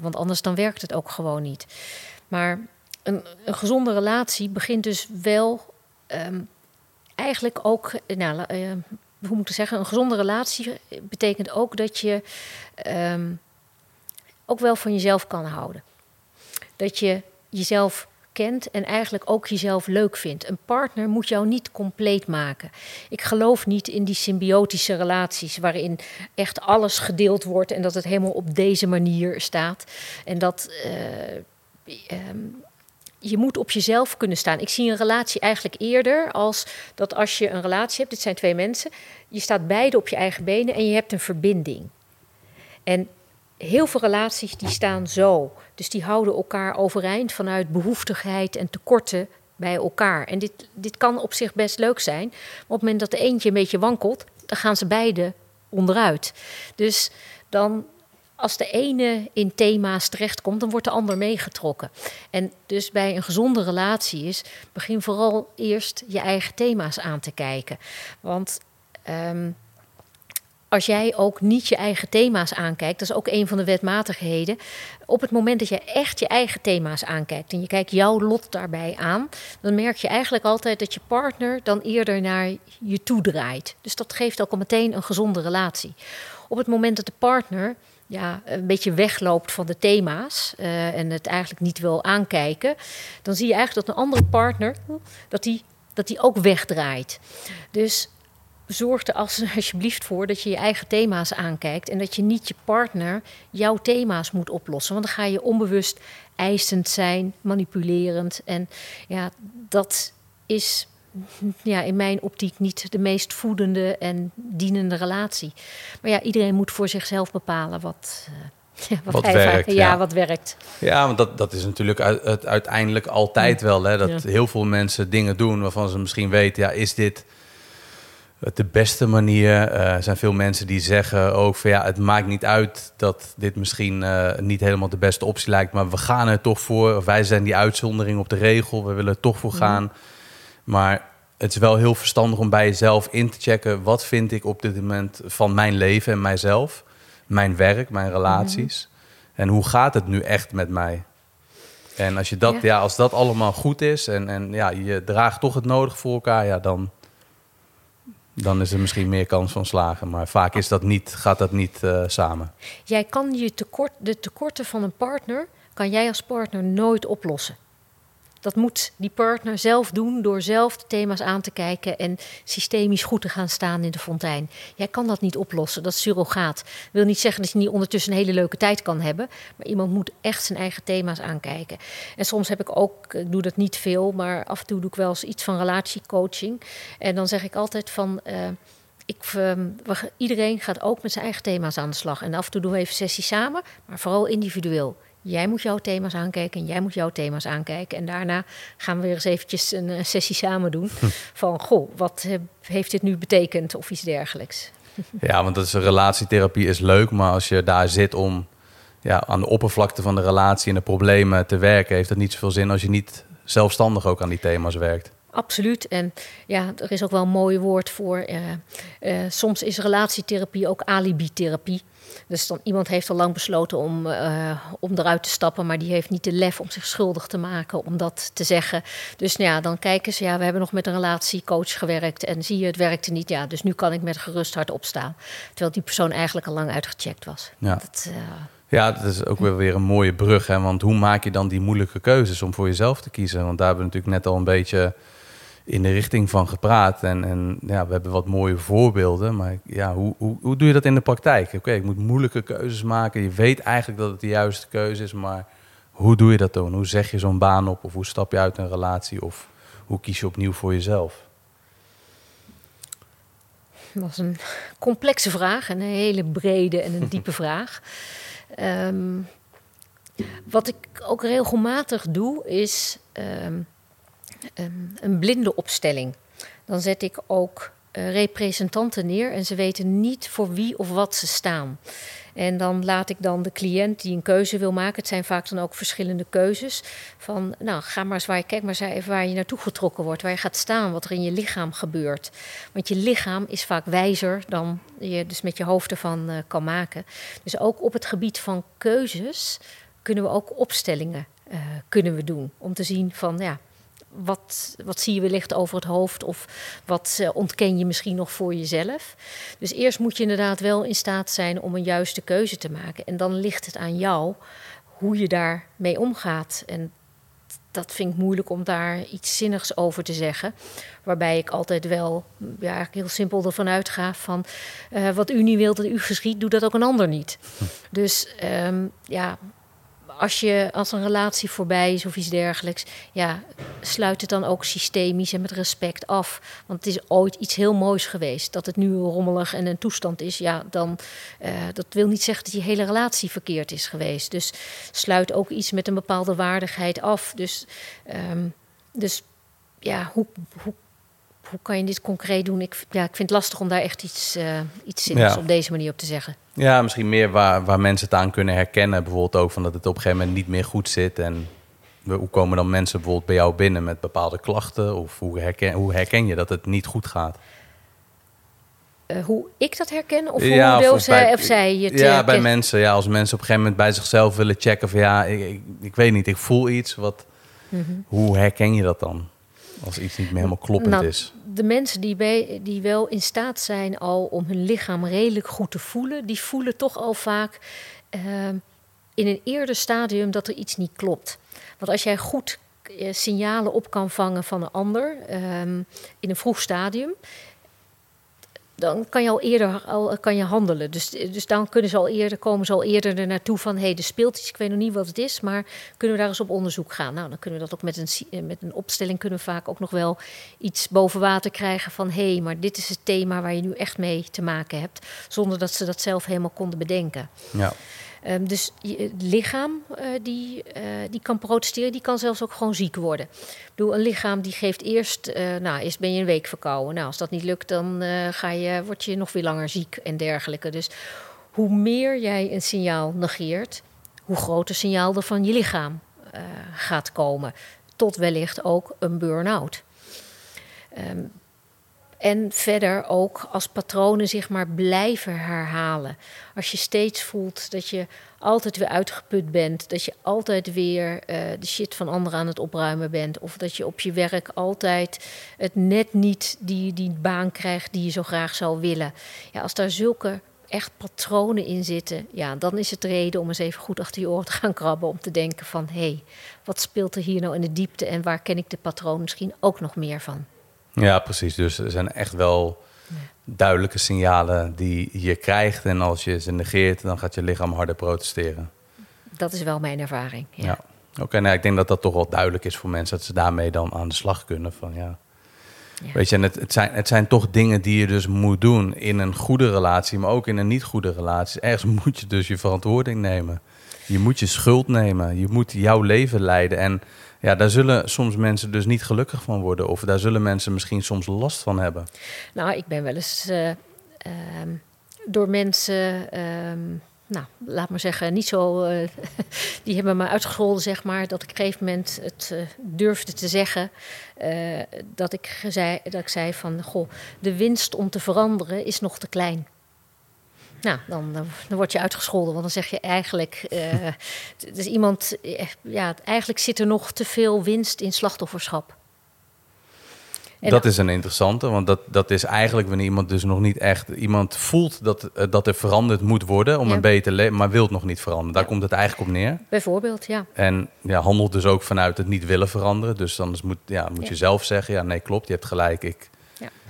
want anders dan werkt het ook gewoon niet. Maar een, een gezonde relatie begint dus wel um, eigenlijk ook, nou, uh, hoe moet ik zeggen, een gezonde relatie betekent ook dat je um, ook wel van jezelf kan houden. Dat je jezelf kent en eigenlijk ook jezelf leuk vindt. Een partner moet jou niet compleet maken. Ik geloof niet in die symbiotische relaties waarin echt alles gedeeld wordt en dat het helemaal op deze manier staat. En dat. Uh, um, je moet op jezelf kunnen staan. Ik zie een relatie eigenlijk eerder als dat als je een relatie hebt, dit zijn twee mensen, je staat beide op je eigen benen en je hebt een verbinding. En heel veel relaties die staan zo. Dus die houden elkaar overeind vanuit behoeftigheid en tekorten bij elkaar. En dit, dit kan op zich best leuk zijn. Maar op het moment dat de eentje een beetje wankelt, dan gaan ze beide onderuit. Dus dan als de ene in thema's terechtkomt, dan wordt de ander meegetrokken. En dus bij een gezonde relatie is, begin vooral eerst je eigen thema's aan te kijken. Want um, als jij ook niet je eigen thema's aankijkt, dat is ook een van de wetmatigheden. Op het moment dat je echt je eigen thema's aankijkt en je kijkt jouw lot daarbij aan, dan merk je eigenlijk altijd dat je partner dan eerder naar je toe draait. Dus dat geeft ook al meteen een gezonde relatie. Op het moment dat de partner ja, een beetje wegloopt van de thema's uh, en het eigenlijk niet wil aankijken, dan zie je eigenlijk dat een andere partner dat die, dat die ook wegdraait. Dus zorg er alsjeblieft voor dat je je eigen thema's aankijkt en dat je niet je partner jouw thema's moet oplossen. Want dan ga je onbewust eisend zijn, manipulerend. En ja, dat is ja, in mijn optiek niet de meest voedende en dienende relatie. Maar ja, iedereen moet voor zichzelf bepalen wat. Ja, wat, wat werkt. Ja, wat werkt. Ja, want dat, dat is natuurlijk uit, uiteindelijk altijd wel. Hè, dat heel veel mensen dingen doen waarvan ze misschien weten... ja, is dit de beste manier? Er zijn veel mensen die zeggen ook van... ja, het maakt niet uit dat dit misschien uh, niet helemaal de beste optie lijkt... maar we gaan er toch voor. Of wij zijn die uitzondering op de regel. We willen er toch voor gaan. Maar het is wel heel verstandig om bij jezelf in te checken... wat vind ik op dit moment van mijn leven en mijzelf... mijn werk, mijn relaties... En hoe gaat het nu echt met mij? En als, je dat, ja. als dat allemaal goed is en, en ja, je draagt toch het nodig voor elkaar, ja, dan, dan is er misschien meer kans van slagen. Maar vaak is dat niet, gaat dat niet uh, samen. Jij kan je tekort, de tekorten van een partner, kan jij als partner nooit oplossen. Dat moet die partner zelf doen door zelf de thema's aan te kijken en systemisch goed te gaan staan in de fontein. Jij kan dat niet oplossen, dat is surrogaat. Wil niet zeggen dat je niet ondertussen een hele leuke tijd kan hebben, maar iemand moet echt zijn eigen thema's aankijken. En soms heb ik ook, ik doe dat niet veel, maar af en toe doe ik wel eens iets van relatiecoaching. En dan zeg ik altijd van. Uh, ik, uh, iedereen gaat ook met zijn eigen thema's aan de slag. En af en toe doen we even sessies samen, maar vooral individueel. Jij moet jouw thema's aankijken en jij moet jouw thema's aankijken. En daarna gaan we weer eens eventjes een, sessie samen doen. Hm. Van, goh, wat heeft dit nu betekend of iets dergelijks. Ja, want dat is, relatietherapie is leuk, maar als je daar zit om ja, aan de oppervlakte van de relatie en de problemen te werken, heeft het niet zoveel zin als je niet zelfstandig ook aan die thema's werkt. Absoluut. En ja, er is ook wel een mooi woord voor. Uh, uh, soms is relatietherapie ook alibi-therapie. Dus dan, iemand heeft al lang besloten om, uh, om eruit te stappen, maar die heeft niet de lef om zich schuldig te maken om dat te zeggen. Dus nou ja, dan kijken ze, ja, we hebben nog met een relatiecoach gewerkt en zie je, het werkte niet. Ja, dus nu kan ik met gerust hart opstaan. Terwijl die persoon eigenlijk al lang uitgecheckt was. Ja. Dat, uh, ja, dat is ook wel weer een mooie brug. Hè? Want hoe maak je dan die moeilijke keuzes om voor jezelf te kiezen? Want daar hebben we natuurlijk net al een beetje in de richting van gepraat. En, en ja, we hebben wat mooie voorbeelden. Maar ja, hoe, hoe, hoe doe je dat in de praktijk? Oké, ik moet moeilijke keuzes maken. Je weet eigenlijk dat het de juiste keuze is. Maar hoe doe je dat dan? Hoe zeg je zo'n baan op? Of hoe stap je uit een relatie? Of hoe kies je opnieuw voor jezelf? Dat is een complexe vraag. Een hele brede en een diepe vraag. Um, wat ik ook regelmatig doe, is... Um, een, een blinde opstelling. dan zet ik ook uh, representanten neer en ze weten niet voor wie of wat ze staan. En dan laat ik dan de cliënt die een keuze wil maken, het zijn vaak dan ook verschillende keuzes, van nou ga maar eens waar je, kijk maar eens even waar je naartoe getrokken wordt, waar je gaat staan, wat er in je lichaam gebeurt. Want je lichaam is vaak wijzer dan je dus met je hoofd ervan uh, kan maken. Dus ook op het gebied van keuzes kunnen we ook opstellingen uh, kunnen we doen. Om te zien van ja, wat, wat zie je wellicht over het hoofd of wat uh, ontken je misschien nog voor jezelf. Dus eerst moet je inderdaad wel in staat zijn om een juiste keuze te maken. En dan ligt het aan jou hoe je daarmee omgaat. En dat vind ik moeilijk om daar iets zinnigs over te zeggen. Waarbij ik altijd wel ja, heel simpel ervan uitga van... Uh, wat u niet wilt dat u geschiet, doet dat ook een ander niet. Hm. Dus um, ja, als, je, als een relatie voorbij is of iets dergelijks, ja, sluit het dan ook systemisch en met respect af. Want het is ooit iets heel moois geweest. Dat het nu rommelig en een toestand is, ja, dan uh, dat wil niet zeggen dat die hele relatie verkeerd is geweest. Dus sluit ook iets met een bepaalde waardigheid af. Dus, um, dus ja, hoe, hoe hoe kan je dit concreet doen? Ik, ja, ik vind het lastig om daar echt iets, uh, iets zinnigs op deze manier op te zeggen. Ja, misschien meer waar, waar mensen het aan kunnen herkennen. Bijvoorbeeld ook van dat het op een gegeven moment niet meer goed zit. En hoe komen dan mensen bijvoorbeeld bij jou binnen met bepaalde klachten? Of hoe herken, hoe herken je dat het niet goed gaat? Uh, hoe ik dat herken? Of ja, hoe of, zij, bij, of zij het Ja, bij mensen. Ja, als mensen op een gegeven moment bij zichzelf willen checken van ja, ik, ik, ik weet niet, ik voel iets. Wat, mm -hmm. Hoe herken je dat dan? Als iets niet meer helemaal kloppend nou, is. De mensen die, bij, die wel in staat zijn al om hun lichaam redelijk goed te voelen, die voelen toch al vaak uh, in een eerder stadium dat er iets niet klopt. Want als jij goed uh, signalen op kan vangen van een ander uh, in een vroeg stadium, dan kan je al eerder al, kan je handelen. Dus, dus dan kunnen ze al eerder, komen ze al eerder er naartoe van... hé, hey, speelt iets, ik weet nog niet wat het is... maar kunnen we daar eens op onderzoek gaan? Nou, dan kunnen we dat ook met een, eh, met een opstelling... kunnen we vaak ook nog wel iets boven water krijgen van... hé, hey, maar dit is het thema waar je nu echt mee te maken hebt... zonder dat ze dat zelf helemaal konden bedenken. Ja. Um, dus het lichaam uh, die, uh, die kan protesteren, die kan zelfs ook gewoon ziek worden. Ik bedoel, een lichaam die geeft eerst, uh, nou, eerst ben je een week verkouden. Nou, als dat niet lukt, dan ga je, word je nog weer langer ziek en dergelijke. Dus hoe meer jij een signaal negeert, hoe groter signaal er van je lichaam gaat komen. Tot wellicht ook een burn-out. Um, en verder ook als patronen zich maar blijven herhalen. Als je steeds voelt dat je altijd weer uitgeput bent, dat je altijd weer uh, de shit van anderen aan het opruimen bent, of dat je op je werk altijd het net niet die, die baan krijgt die je zo graag zou willen. Ja, als daar zulke echt patronen in zitten, ja, dan is het reden om eens even goed achter je oren te gaan krabben. Om te denken van, hé, hey, wat speelt er hier nou in de diepte en waar ken ik de patroon misschien ook nog meer van? Ja, precies. Dus er zijn echt wel duidelijke signalen die je krijgt. En als je ze negeert, dan gaat je lichaam harder protesteren. Dat is wel mijn ervaring. Ja. ja. Oké, nou, ik denk dat dat toch wel duidelijk is voor mensen dat ze daarmee dan aan de slag kunnen. Van, ja. ja. Weet je, en het, het, zijn, het zijn toch dingen die je dus moet doen in een goede relatie, maar ook in een niet goede relatie. Ergens moet je dus je verantwoording nemen. Je moet je schuld nemen. Je moet jouw leven leiden. En ja, daar zullen soms mensen dus niet gelukkig van worden. Of daar zullen mensen misschien soms last van hebben. Nou, ik ben wel eens uh, door mensen, uh, nou, laat maar zeggen, niet zo. Uh, die hebben me uitgescholden, zeg maar. Dat ik op een gegeven moment het durfde te zeggen. dat, ik zei, dat ik zei van: Goh, de winst om te veranderen is nog te klein. Nou, dan, dan, word je uitgescholden, want dan zeg je eigenlijk... Uh, dus iemand, eh, ja, eigenlijk zit er nog te veel winst in slachtofferschap. dat is een interessante, want dat, dat is eigenlijk wanneer iemand dus nog niet echt... Iemand voelt dat, eh, dat er veranderd moet worden om een beter leven, maar wil het nog niet veranderen. Daar komt het eigenlijk op neer. Bijvoorbeeld, ja. En ja, handelt dus ook vanuit het niet willen veranderen. Dus dan moet, ja, moet je zelf zeggen, ja nee klopt, je hebt gelijk. Ik,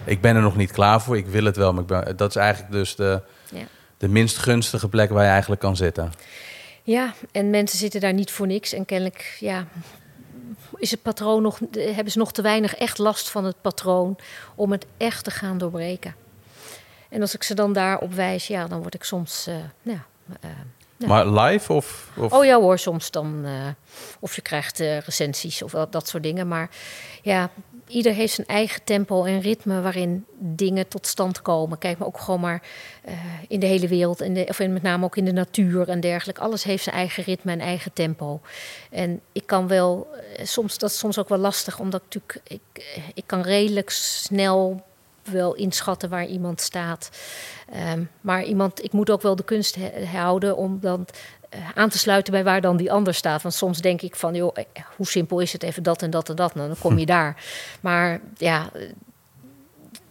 ik ben er nog niet klaar voor, ik wil het wel. Maar ik ben, dat is eigenlijk dus de de minst gunstige plek waar je eigenlijk kan zitten. Ja, en mensen zitten daar niet voor niks. En kennelijk ja, is het patroon nog, hebben ze nog te weinig echt last van het patroon om het echt te gaan doorbreken. En als ik ze dan daarop wijs, ja, dan word ik soms. Uh, ja, uh, Maar live of, of, Oh ja hoor, soms dan. Uh, of je krijgt recensies of dat soort dingen. Maar ja, ieder heeft zijn eigen tempo en ritme waarin dingen tot stand komen. Kijk maar ook gewoon maar uh, in de hele wereld, in of in, met name ook in de natuur en dergelijke. Alles heeft zijn eigen ritme en eigen tempo. En ik kan wel, uh, soms, dat is soms ook wel lastig, omdat ik natuurlijk, ik, ik kan redelijk snel wel inschatten waar iemand staat. Um, maar iemand, ik moet ook wel de kunst houden om dan aan te sluiten bij waar dan die ander staat. Want soms denk ik van, joh, hoe simpel is het even dat en dat en dat. Nou, dan kom je daar. Maar ja,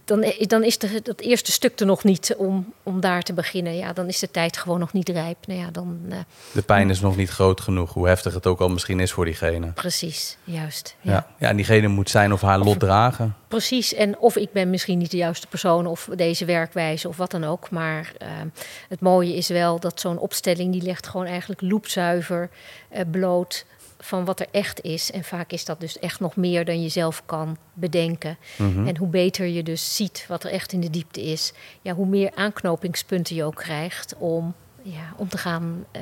dan, dan is de, dat eerste stuk er nog niet om, om daar te beginnen. Ja, dan is de tijd gewoon nog niet rijp. Nou ja, dan, uh, de pijn is nog niet groot genoeg, hoe heftig het ook al misschien is voor diegene. Precies, juist. Ja, ja, ja en diegene moet zijn of haar lot of, dragen. Precies, en of ik ben misschien niet de juiste persoon of deze werkwijze of wat dan ook. Maar uh, het mooie is wel dat zo'n opstelling die legt gewoon eigenlijk loepzuiver uh, bloot van wat er echt is. En vaak is dat dus echt nog meer dan je zelf kan bedenken. Mm-hmm. En hoe beter je dus ziet wat er echt in de diepte is, ja, hoe meer aanknopingspunten je ook krijgt om ja, om te gaan, uh,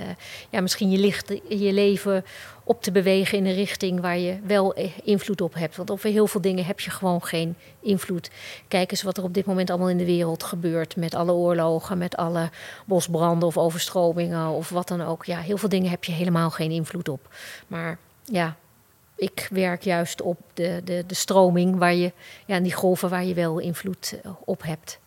ja, misschien je, licht, je leven op te bewegen in een richting waar je wel eh, invloed op hebt. Want over heel veel dingen heb je gewoon geen invloed. Kijk eens wat er op dit moment allemaal in de wereld gebeurt. Met alle oorlogen, met alle bosbranden of overstromingen of wat dan ook. Ja, heel veel dingen heb je helemaal geen invloed op. Maar ja, ik werk juist op de, de, de stroming waar je, ja, die golven waar je wel invloed eh, op hebt.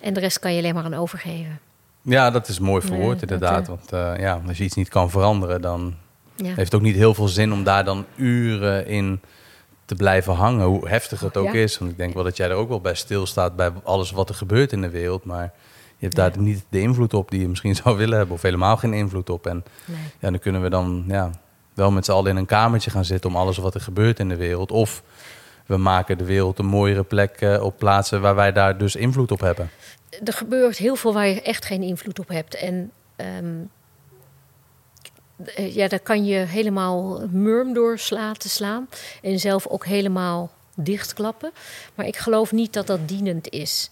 En de rest kan je alleen maar aan overgeven. Ja, dat is mooi verwoord nee, inderdaad. Want uh, ja, als je iets niet kan veranderen, dan ja. heeft het ook niet heel veel zin om daar dan uren in te blijven hangen. Hoe heftig het ook ja. is. Want ik denk wel dat jij er ook wel bij stilstaat bij alles wat er gebeurt in de wereld. Maar je hebt daar niet de invloed op die je misschien zou willen hebben. Of helemaal geen invloed op. En nee. ja, dan kunnen we dan ja, wel met z'n allen in een kamertje gaan zitten om alles wat er gebeurt in de wereld. Of we maken de wereld een mooiere plek uh, op plaatsen waar wij daar dus invloed op hebben er gebeurt heel veel waar je echt geen invloed op hebt. En um, ja, daar kan je helemaal murm door laten slaan. En zelf ook helemaal dichtklappen. Maar ik geloof niet dat dat dienend is.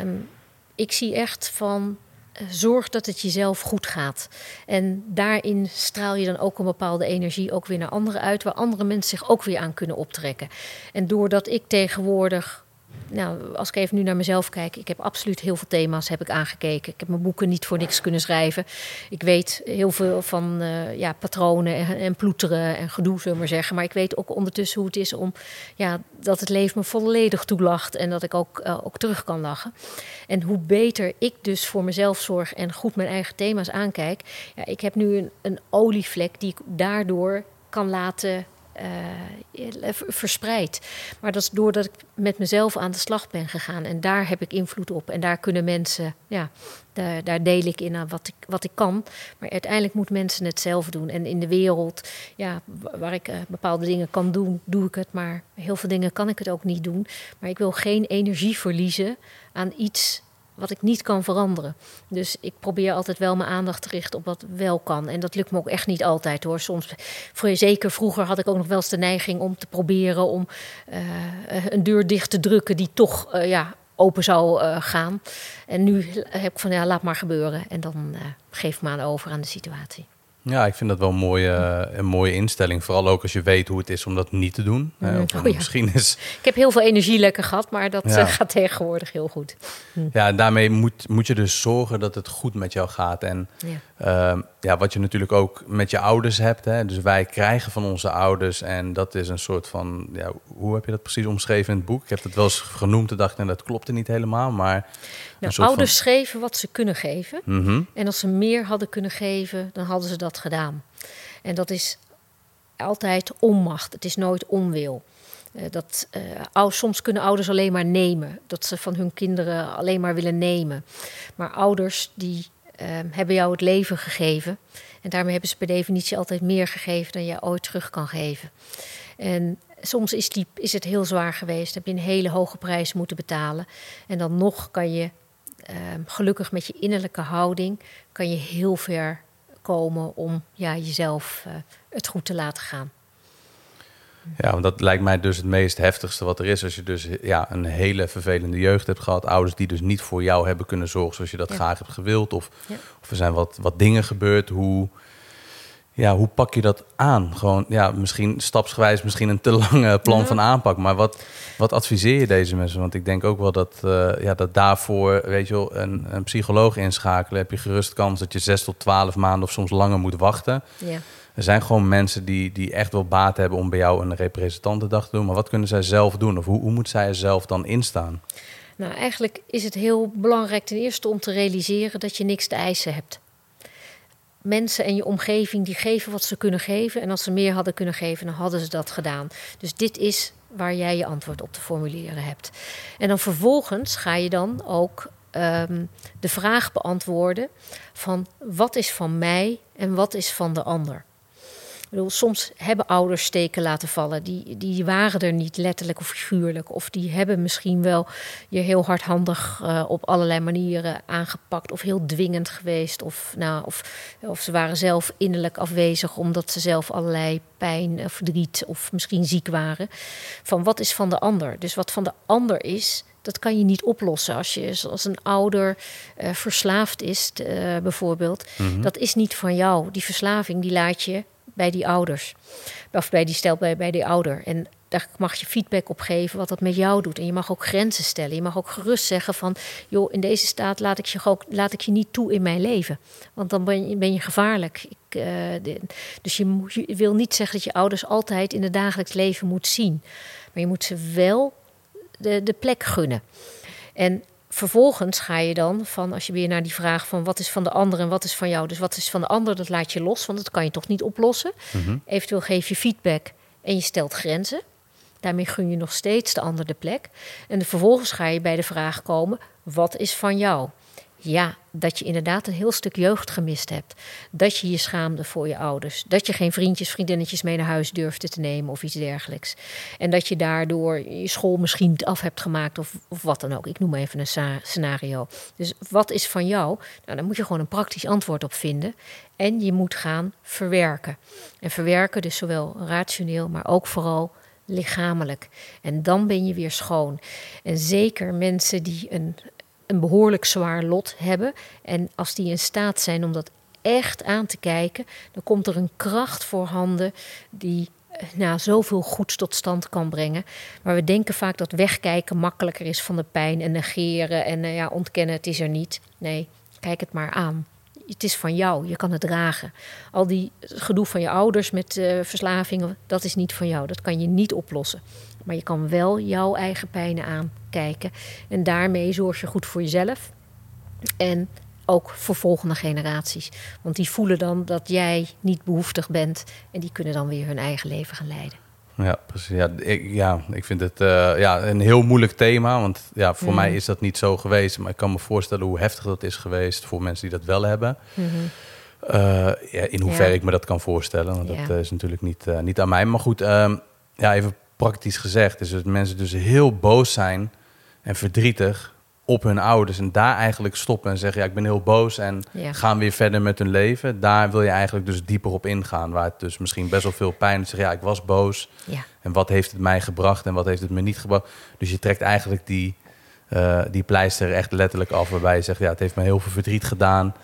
Um, ik zie echt van. Uh, zorg dat het jezelf goed gaat. En daarin straal je dan ook een bepaalde energie ook weer naar anderen uit, waar andere mensen zich ook weer aan kunnen optrekken. En doordat ik tegenwoordig nou, als ik even nu naar mezelf kijk, ik heb absoluut heel veel thema's heb ik aangekeken. Ik heb mijn boeken niet voor niks kunnen schrijven. Ik weet heel veel van uh, ja, patronen en, en, ploeteren en gedoe, zullen we maar zeggen. Maar ik weet ook ondertussen hoe het is om ja, dat het leven me volledig toelacht en dat ik ook, uh, ook terug kan lachen. En hoe beter ik dus voor mezelf zorg en goed mijn eigen thema's aankijk. Ja, ik heb nu een, een olievlek die ik daardoor kan laten uh, verspreid. Maar dat is doordat ik met mezelf aan de slag ben gegaan. En daar heb ik invloed op. En daar kunnen mensen, ja, daar, deel ik in aan wat ik, wat ik kan. Maar uiteindelijk moeten mensen het zelf doen. En in de wereld, ja, waar ik uh, bepaalde dingen kan doen, doe ik het. Maar heel veel dingen kan ik het ook niet doen. Maar ik wil geen energie verliezen aan iets wat ik niet kan veranderen. Dus ik probeer altijd wel mijn aandacht te richten op wat wel kan. En dat lukt me ook echt niet altijd hoor. Soms, zeker vroeger had ik ook nog wel eens de neiging om te proberen om uh, een deur dicht te drukken die toch uh, ja, open zou uh, gaan. En nu heb ik van ja, laat maar gebeuren. En dan geef ik me aan over aan de situatie. Ja, ik vind dat wel een mooie, een mooie instelling. Vooral ook als je weet hoe het is om dat niet te doen. Mm. Oh, ja. Misschien is... Ik heb heel veel energielekken gehad, maar dat ja. gaat tegenwoordig heel goed. Hm. Ja, en daarmee moet, moet je dus zorgen dat het goed met jou gaat. En ja. Uh, ja, wat je natuurlijk ook met je ouders hebt. Hè? Dus wij krijgen van onze ouders. En dat is een soort van. Ja, hoe heb je dat precies omschreven in het boek? Ik heb het wel eens genoemd en dacht, en dat klopte niet helemaal. Maar. Nou, ouders van... schreven wat ze kunnen geven. Mm -hmm. En als ze meer hadden kunnen geven, dan hadden ze dat gedaan. En dat is altijd onmacht. Het is nooit onwil. Uh, dat, uh, soms kunnen ouders alleen maar nemen. Dat ze van hun kinderen alleen maar willen nemen. Maar ouders die hebben jou het leven gegeven. En daarmee hebben ze per definitie altijd meer gegeven dan je ooit terug kan geven. En soms is, die, is het heel zwaar geweest. Heb je een hele hoge prijs moeten betalen. En dan nog kan je ehm, gelukkig met je innerlijke houding kan je heel ver komen om ja, jezelf uh, het goed te laten gaan. Ja, want dat lijkt mij dus het meest heftigste wat er is. Als je dus ja, een hele vervelende jeugd hebt gehad. Ouders die dus niet voor jou hebben kunnen zorgen zoals je dat ja. graag hebt gewild. Of, ja. of er zijn wat, wat dingen gebeurd. Hoe, ja, hoe pak je dat aan? Gewoon, ja, misschien stapsgewijs, misschien een te lange plan van aanpak. Maar wat, wat adviseer je deze mensen? Want ik denk ook wel dat, uh, ja, dat daarvoor, weet je wel, een, een psycholoog inschakelen... heb je gerust kans dat je zes tot twaalf maanden of soms langer moet wachten. Ja. Er zijn gewoon mensen die, die echt wel baat hebben om bij jou een representantendag te doen. Maar wat kunnen zij zelf doen? Of hoe, hoe moet zij er zelf dan instaan? Nou, eigenlijk is het heel belangrijk ten eerste om te realiseren dat je niks te eisen hebt mensen en je omgeving die geven wat ze kunnen geven. En als ze meer hadden kunnen geven, dan hadden ze dat gedaan. Dus dit is waar jij je antwoord op te formuleren hebt. En dan vervolgens ga je dan ook ehm, de vraag beantwoorden van wat is van mij en wat is van de ander bedoel, soms hebben ouders steken laten vallen. Die, die waren er niet letterlijk of figuurlijk. Of die hebben misschien wel je heel hardhandig uh, op allerlei manieren aangepakt. Of heel dwingend geweest. Of, nou, of, of ze waren zelf innerlijk afwezig omdat ze zelf allerlei pijn, verdriet of misschien ziek waren. Van wat is van de ander? Dus wat van de ander is, dat kan je niet oplossen. Als je als een ouder uh, verslaafd is, uh, bijvoorbeeld, mm dat is niet van jou. Die verslaving die laat je bij die ouders. Of bij die stel bij, die ouder. En daar mag je feedback op geven wat dat met jou doet. En je mag ook grenzen stellen. Je mag ook gerust zeggen van... joh, in deze staat laat ik je, ook, laat ik je niet toe in mijn leven. Want dan ben je, gevaarlijk. Ik, uh, dus je, moet, je wil niet zeggen dat je ouders altijd in het dagelijks leven moet zien. Maar je moet ze wel de, de plek gunnen. En vervolgens ga je dan van, als je weer naar die vraag van wat is van de ander en wat is van jou. Dus wat is van de ander, dat laat je los, want dat kan je toch niet oplossen. Mhm. Eventueel geef je feedback en je stelt grenzen. Daarmee gun je nog steeds de ander de plek. En vervolgens ga je bij de vraag komen: wat is van jou? Ja, dat je inderdaad een heel stuk jeugd gemist hebt. Dat je je schaamde voor je ouders. Dat je geen vriendjes, vriendinnetjes mee naar huis durfde te nemen of iets dergelijks. En dat je daardoor je school misschien af hebt gemaakt of, of wat dan ook. Ik noem even een scenario. Dus wat is van jou? Nou, daar moet je gewoon een praktisch antwoord op vinden. En je moet gaan verwerken. En verwerken dus zowel rationeel, maar ook vooral lichamelijk. En dan ben je weer schoon. En zeker mensen die een een behoorlijk zwaar lot hebben. En als die in staat zijn om dat echt aan te kijken, dan komt er een kracht voorhanden die eh, nou, zoveel goeds tot stand kan brengen. Maar we denken vaak dat wegkijken makkelijker is van de pijn en negeren en uh, ja, ontkennen het is er niet. Nee, kijk het maar aan. Het is van jou, je kan het dragen. Al die gedoe van je ouders met uh, verslavingen, dat is niet van jou. Dat kan je niet oplossen. Maar je kan wel jouw eigen pijnen aankijken. En daarmee zorg je goed voor jezelf. En ook voor volgende generaties. Want die voelen dan dat jij niet behoeftig bent. En die kunnen dan weer hun eigen leven gaan leiden. Ja, precies. Ja, ik, ja, ik vind het uh, ja, een heel moeilijk thema. Want ja, voor mij is dat niet zo geweest. Maar ik kan me voorstellen hoe heftig dat is geweest voor mensen die dat wel hebben. Mm ja, in hoeverre ik me dat kan voorstellen. Want dat is natuurlijk niet, uh, niet aan mij. Maar goed, uh, ja, even praktisch gezegd is dat mensen dus heel boos zijn en verdrietig op hun ouders en daar eigenlijk stoppen en zeggen ja ik ben heel boos en gaan weer verder met hun leven. Daar wil je eigenlijk dus dieper op ingaan waar het dus misschien best wel veel pijn is. Ja ik was boos ja. en wat heeft het mij gebracht en wat heeft het me niet gebracht. Dus je trekt eigenlijk die, uh, die pleister echt letterlijk af waarbij je zegt ja het heeft me heel veel verdriet gedaan.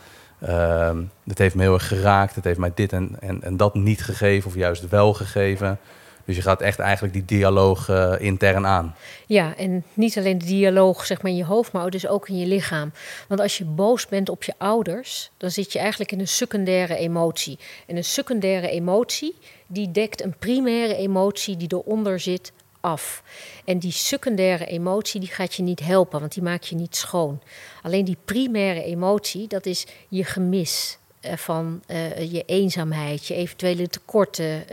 Uh, het heeft me heel erg geraakt. Het heeft mij dit en, en, en dat niet gegeven of juist wel gegeven. Dus je gaat echt eigenlijk die dialoog uh, intern aan. Ja, en niet alleen de dialoog zeg maar, in je hoofd, maar dus ook in je lichaam. Want als je boos bent op je ouders, dan zit je eigenlijk in een secundaire emotie. En een secundaire emotie, die dekt een primaire emotie die eronder zit af. En die secundaire emotie die gaat je niet helpen, want die maakt je niet schoon. Alleen die primaire emotie, dat is je gemis, eh, van uh, je eenzaamheid, je eventuele tekorten, uh,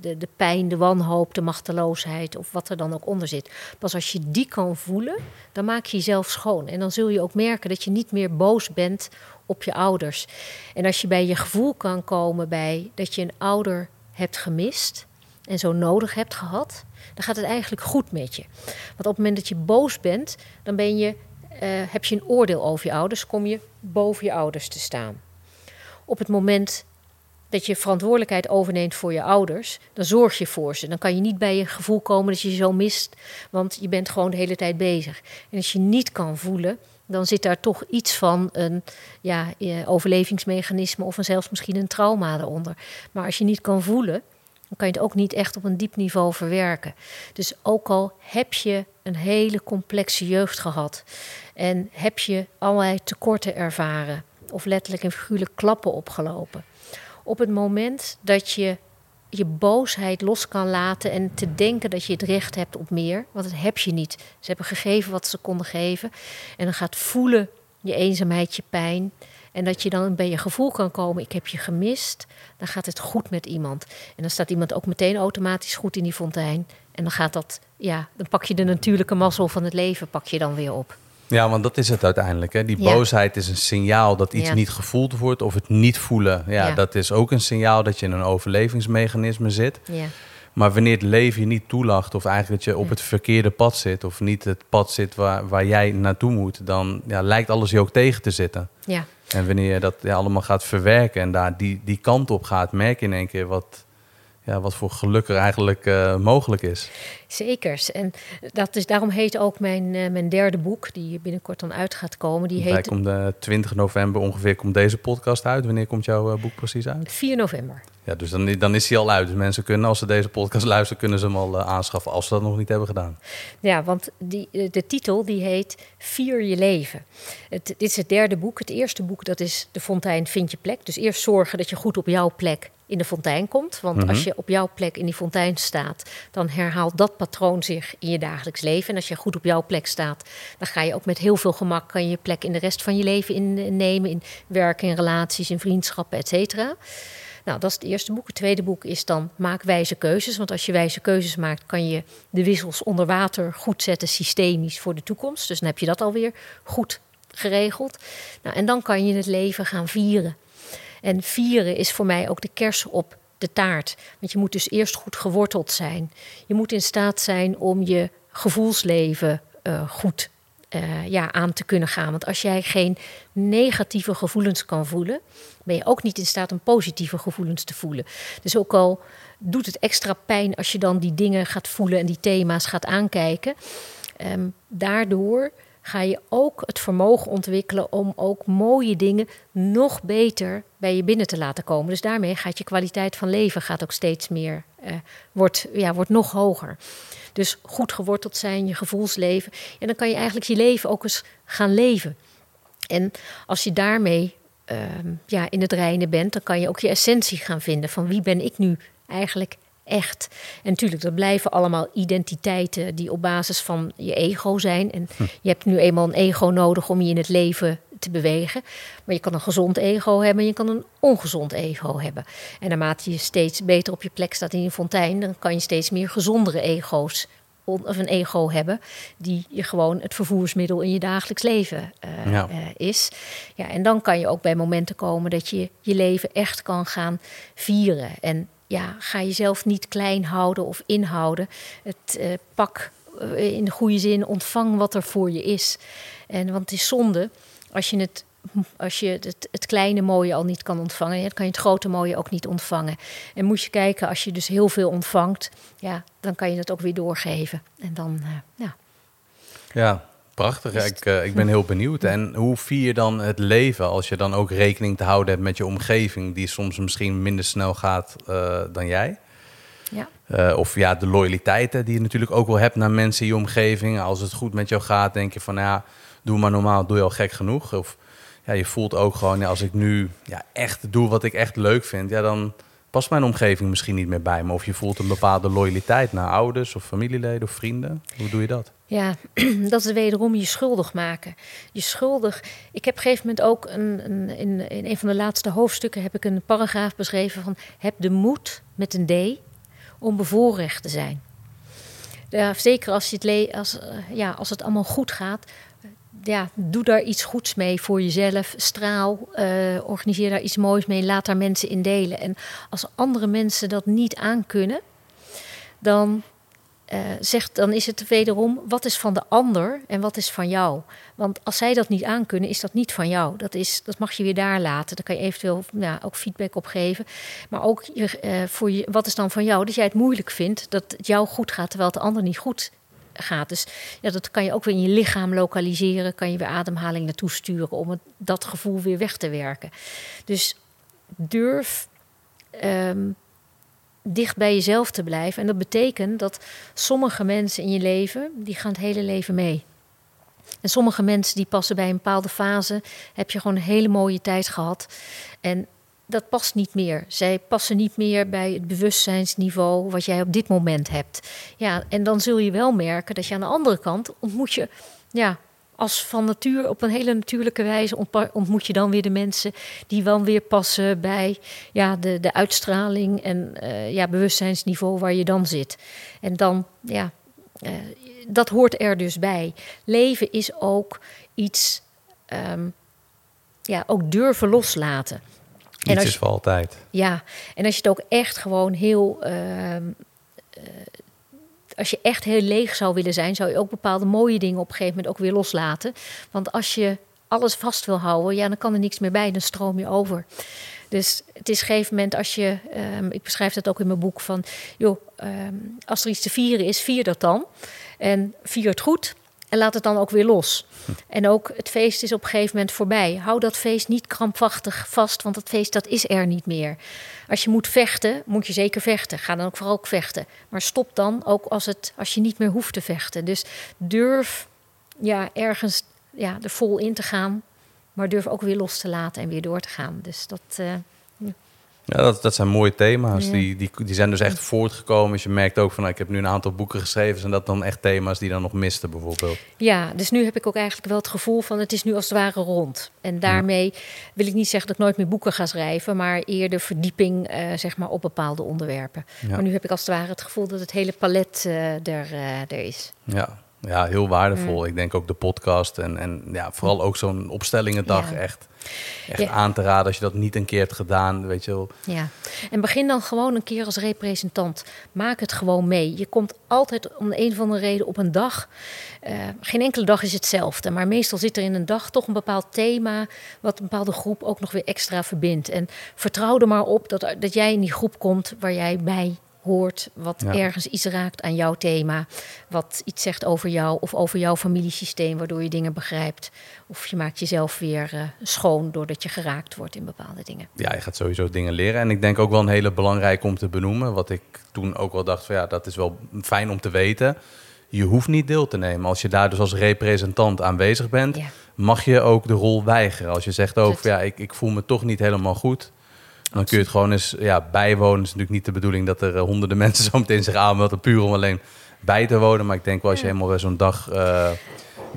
de, de pijn, de wanhoop, de machteloosheid of wat er dan ook onder zit. Pas als je die kan voelen, dan maak je jezelf schoon. En dan zul je ook merken dat je niet meer boos bent op je ouders. En als je bij je gevoel kan komen bij dat je een ouder hebt gemist en zo nodig hebt gehad, dan gaat het eigenlijk goed met je. Want op het moment dat je boos bent, dan ben je, heb je een oordeel over je ouders, kom je boven je ouders te staan op het moment dat je verantwoordelijkheid overneemt voor je ouders, dan zorg je voor ze. Dan kan je niet bij je gevoel komen dat je ze zo mist, want je bent gewoon de hele tijd bezig. En als je niet kan voelen, dan zit daar toch iets van een ja, overlevingsmechanisme of een, zelfs misschien een trauma eronder. Maar als je niet kan voelen, dan kan je het ook niet echt op een diep niveau verwerken. Dus ook al heb je een hele complexe jeugd gehad en heb je allerlei tekorten ervaren of letterlijk en figuurlijk klappen opgelopen. Op het moment dat je je boosheid los kan laten en te denken dat je het recht hebt op meer, want dat heb je niet. Ze hebben gegeven wat ze konden geven en dan gaat voelen je eenzaamheid, je pijn. En dat je dan bij je gevoel kan komen, ik heb je gemist, dan gaat het goed met iemand. En dan staat iemand ook meteen automatisch goed in die fontein. En dan gaat dat, ja, dan pak je de natuurlijke mazzel van het leven, pak je dan weer op. Ja, want dat is het uiteindelijk. Hè? Die boosheid is een signaal dat iets niet gevoeld wordt of het niet voelen. Ja, dat is ook een signaal dat je in een overlevingsmechanisme zit. Maar wanneer het leven je niet toelacht of eigenlijk dat je op het verkeerde pad zit of niet het pad zit waar, waar jij naartoe moet, dan ja, lijkt alles je ook tegen te zitten. Ja. En wanneer je dat allemaal gaat verwerken en daar die, die kant op gaat, merk je in één keer wat, ja, wat voor geluk er eigenlijk uh, mogelijk is. Zeker. En dat is, daarom heet ook mijn, uh, mijn derde boek, die binnenkort dan uit gaat komen. Die heet... komt de 20 november ongeveer komt deze podcast uit. Wanneer komt jouw uh, boek precies uit? 4 november. Ja, dus dan, dan is hij al uit. Dus mensen kunnen, als ze deze podcast luisteren, kunnen ze hem al aanschaffen als ze dat nog niet hebben gedaan. Ja, want die, de titel die heet Vier je leven. Het, dit is het derde boek. Het eerste boek dat is De Fontein Vind je plek. Dus eerst zorgen dat je goed op jouw plek in de fontein komt. Want als mhm. je op jouw plek in die fontein staat, dan herhaalt dat patroon zich in je dagelijks leven. En als je goed op jouw plek staat, dan ga je ook met heel veel gemak kan je, je plek in de rest van je leven innemen. In werk, in relaties, in vriendschappen, et cetera. Nou, dat is het eerste boek. Het tweede boek is dan Maak wijze keuzes. Want als je wijze keuzes maakt, kan je de wissels onder water goed zetten, systemisch voor de toekomst. Dus dan heb je dat alweer goed geregeld. Nou, en dan kan je het leven gaan vieren. En vieren is voor mij ook de kers op de taart. Want je moet dus eerst goed geworteld zijn. Je moet in staat zijn om je gevoelsleven uh, goed uh, ja, aan te kunnen gaan. Want als jij geen negatieve gevoelens kan voelen, ben je ook niet in staat om positieve gevoelens te voelen. Dus ook al doet het extra pijn als je dan die dingen gaat voelen en die thema's gaat aankijken. Um, daardoor ga je ook het vermogen ontwikkelen om ook mooie dingen nog beter bij je binnen te laten komen. Dus daarmee gaat je kwaliteit van leven gaat ook steeds meer, uh, wordt, ja, wordt nog hoger. Dus goed geworteld zijn, je gevoelsleven. En dan kan je eigenlijk je leven ook eens gaan leven. En als je daarmee uh, ja, in het reinen bent, dan kan je ook je essentie gaan vinden. Van wie ben ik nu eigenlijk echt. En natuurlijk, dat blijven allemaal identiteiten die op basis van je ego zijn. En hm. je hebt nu eenmaal een ego nodig om je in het leven te bewegen. Maar je kan een gezond ego hebben en je kan een ongezond ego hebben. En naarmate je steeds beter op je plek staat in je fontein, dan kan je steeds meer gezondere ego's of een ego hebben, die je gewoon het vervoersmiddel in je dagelijks leven uh, is. Ja, en dan kan je ook bij momenten komen dat je je leven echt kan gaan vieren. En ja, ga jezelf niet klein houden of inhouden. Het uh, pak uh, in de goede zin, ontvang wat er voor je is. En, want het is zonde als je het als je het, het, kleine mooie al niet kan ontvangen, dan kan je het grote mooie ook niet ontvangen. En moet je kijken, als je dus heel veel ontvangt, ja, dan kan je dat ook weer doorgeven. En dan, uh, ja. Ja, Prachtig, ik, uh, ik ben heel benieuwd. En hoe vier je dan het leven als je dan ook rekening te houden hebt met je omgeving, die soms misschien minder snel gaat uh, dan jij? Ja. Uh, of ja, de loyaliteiten die je natuurlijk ook wel hebt naar mensen in je omgeving. Als het goed met jou gaat, denk je van ja, doe maar normaal, doe je al gek genoeg. Of ja, je voelt ook gewoon, ja, als ik nu ja, echt doe wat ik echt leuk vind, ja, dan past mijn omgeving misschien niet meer bij me. Of je voelt een bepaalde loyaliteit naar ouders of familieleden of vrienden. Hoe doe je dat? Ja, dat is wederom je schuldig maken. Je schuldig. Ik heb op een gegeven moment ook een, in, in een van de laatste hoofdstukken heb ik een paragraaf beschreven van heb de moed met een D om bevoorrecht te zijn. Ja, zeker als, je het als, eh, ja, als het allemaal goed gaat, ja, doe daar iets goeds mee voor jezelf. Straal, uh, organiseer daar iets moois mee. Laat daar mensen in delen. En als andere mensen dat niet aankunnen, dan, uh, zegt, dan is het wederom wat is van de ander en wat is van jou. Want als zij dat niet aankunnen, is dat niet van jou. Dat, is, dat mag je weer daar laten. Daar kan je eventueel nou, ook feedback op geven. Maar ook je, uh, voor je, wat is dan van jou? Dat jij het moeilijk vindt dat het jou goed gaat terwijl het de ander niet goed gaat. Dus ja, dat kan je ook weer in je lichaam lokaliseren, kan je weer ademhaling naartoe sturen om dat gevoel weer weg te werken. Dus durf ehm, dicht bij jezelf te blijven. En dat betekent dat sommige mensen in je leven, die gaan het hele leven mee. En sommige mensen die passen bij een bepaalde fase, heb je gewoon een hele mooie tijd gehad. En dat past niet meer. Zij passen niet meer bij het bewustzijnsniveau wat jij op dit moment hebt. Ja, en dan zul je wel merken dat je aan de andere kant ontmoet je, ja, als van natuur op een hele natuurlijke wijze ontmoet je dan weer de mensen die wel weer passen bij ja, de, de uitstraling en uh, ja, bewustzijnsniveau waar je dan zit. En dan, ja, uh, dat hoort er dus bij. Leven is ook iets, um, ja, ook durven loslaten. En als, is voor altijd. Ja, en als je het ook echt gewoon heel. Uh, als je echt heel leeg zou willen zijn, zou je ook bepaalde mooie dingen op een gegeven moment ook weer loslaten. Want als je alles vast wil houden, ja, dan kan er niks meer bij, dan stroom je over. Dus het is een gegeven moment als je, um, ik beschrijf dat ook in mijn boek, van joh, um, als er iets te vieren is, vier dat dan. En vier het goed en laat het dan ook weer los. En ook het feest is op een gegeven moment voorbij. Hou dat feest niet krampachtig vast, want het feest dat is er niet meer. Als je moet vechten, moet je zeker vechten. Ga dan ook vooral vechten. Maar stop dan ook als, het, als je niet meer hoeft te vechten. Dus durf ja, ergens ja, er vol in te gaan, maar durf ook weer los te laten en weer door te gaan. Dus dat. Uh, ja, dat, dat zijn mooie thema's. Die, die, die zijn dus echt voortgekomen. Dus je merkt ook van, nou, ik heb nu een aantal boeken geschreven. En dat dan echt thema's die dan nog misten bijvoorbeeld. Ja, dus nu heb ik ook eigenlijk wel het gevoel van, het is nu als het ware rond. En daarmee wil ik niet zeggen dat ik nooit meer boeken ga schrijven. Maar eerder verdieping, uh, zeg maar, op bepaalde onderwerpen. Maar nu heb ik als het ware het gevoel dat het hele palet uh, er, uh, er is. Ja, ja, heel waardevol. Mm. Ik denk ook de podcast en, en ja, vooral ook zo'n opstellingendag echt, echt aan te raden als je dat niet een keer hebt gedaan, weet je wel. Ja, en begin dan gewoon een keer als representant. Maak het gewoon mee. Je komt altijd om een of andere reden op een dag. Uh, geen enkele dag is hetzelfde, maar meestal zit er in een dag toch een bepaald thema wat een bepaalde groep ook nog weer extra verbindt. En vertrouw er maar op dat, dat jij in die groep komt waar jij bij hoort, wat ergens iets raakt aan jouw thema, wat iets zegt over jou of over jouw familiesysteem, waardoor je dingen begrijpt. Of je maakt jezelf weer uh, schoon doordat je geraakt wordt in bepaalde dingen. Ja, je gaat sowieso dingen leren. En ik denk ook wel een hele belangrijke om te benoemen, wat ik toen ook wel dacht van ja, dat is wel fijn om te weten. Je hoeft niet deel te nemen. Als je daar dus als representant aanwezig bent, mag je ook de rol weigeren. Als je zegt ook, ja, ik, ik voel me toch niet helemaal goed dan kun je het gewoon eens ja, bijwonen. Het is natuurlijk niet de bedoeling dat er eh, honderden mensen zo meteen zich aanmelden... puur om alleen bij te wonen. Maar ik denk wel als je helemaal bij zo'n dag uh,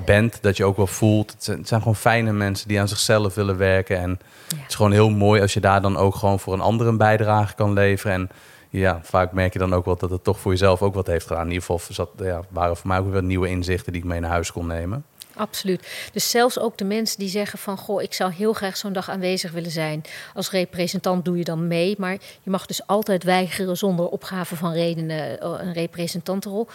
bent... dat je ook wel voelt... Het zijn, het zijn, gewoon fijne mensen die aan zichzelf willen werken. En het is gewoon heel mooi als je daar dan ook gewoon voor een ander een bijdrage kan leveren. En ja, vaak merk je dan ook wel dat het toch voor jezelf ook wat heeft gedaan. In ieder geval zat, ja, waren voor mij ook weer nieuwe inzichten die ik mee naar huis kon nemen. Absoluut. Dus zelfs ook de mensen die zeggen van... goh, ik zou heel graag zo'n dag aanwezig willen zijn. Als representant doe je dan mee. Maar je mag dus altijd weigeren zonder opgave van redenen... Eh, een representantenrol.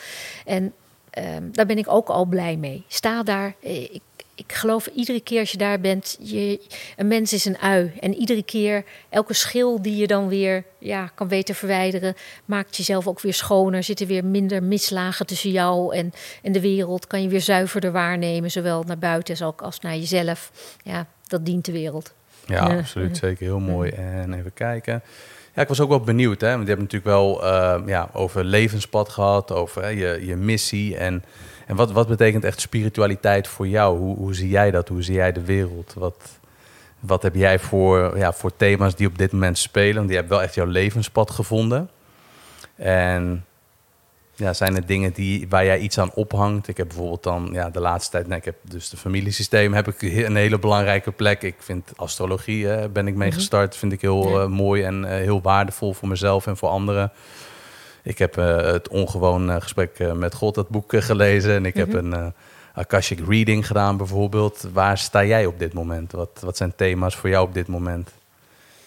En um, daar ben ik ook al blij mee. Sta daar. Eh, ik ik geloof iedere keer als je daar bent, je, een mens is een ui. En iedere keer, elke schil die je dan weer ja, kan weten verwijderen, maakt jezelf ook weer schoner. Zitten weer minder mislagen tussen jou en, en de wereld. Kan je weer zuiverder waarnemen, zowel naar buiten als, ook als naar jezelf. Ja, dat dient de wereld. Ja, absoluut. Zeker heel mooi. En even kijken. Ja, ik was ook wel benieuwd, hè? want je hebt natuurlijk wel uh, ja, over levenspad gehad, over hè, je, je missie en en wat, wat betekent echt spiritualiteit voor jou? Hoe, hoe zie jij dat? Hoe zie jij de wereld? Wat, wat heb jij voor, ja, voor thema's die op dit moment spelen? Want je hebt wel echt jouw levenspad gevonden. En ja, zijn er dingen die, waar jij iets aan ophangt? Ik heb bijvoorbeeld dan ja, de laatste tijd, nee, ik heb dus de familiesysteem, heb ik een hele belangrijke plek. Ik vind astrologie, uh, ben ik mee mhm. gestart, vind ik heel uh, mooi en uh, heel waardevol voor mezelf en voor anderen. Ik heb uh, het ongewoon uh, gesprek uh, met God, dat boek gelezen. En ik heb mhm. een Akashic Reading gedaan bijvoorbeeld. Waar sta jij op dit moment? Wat, wat zijn thema's voor jou op dit moment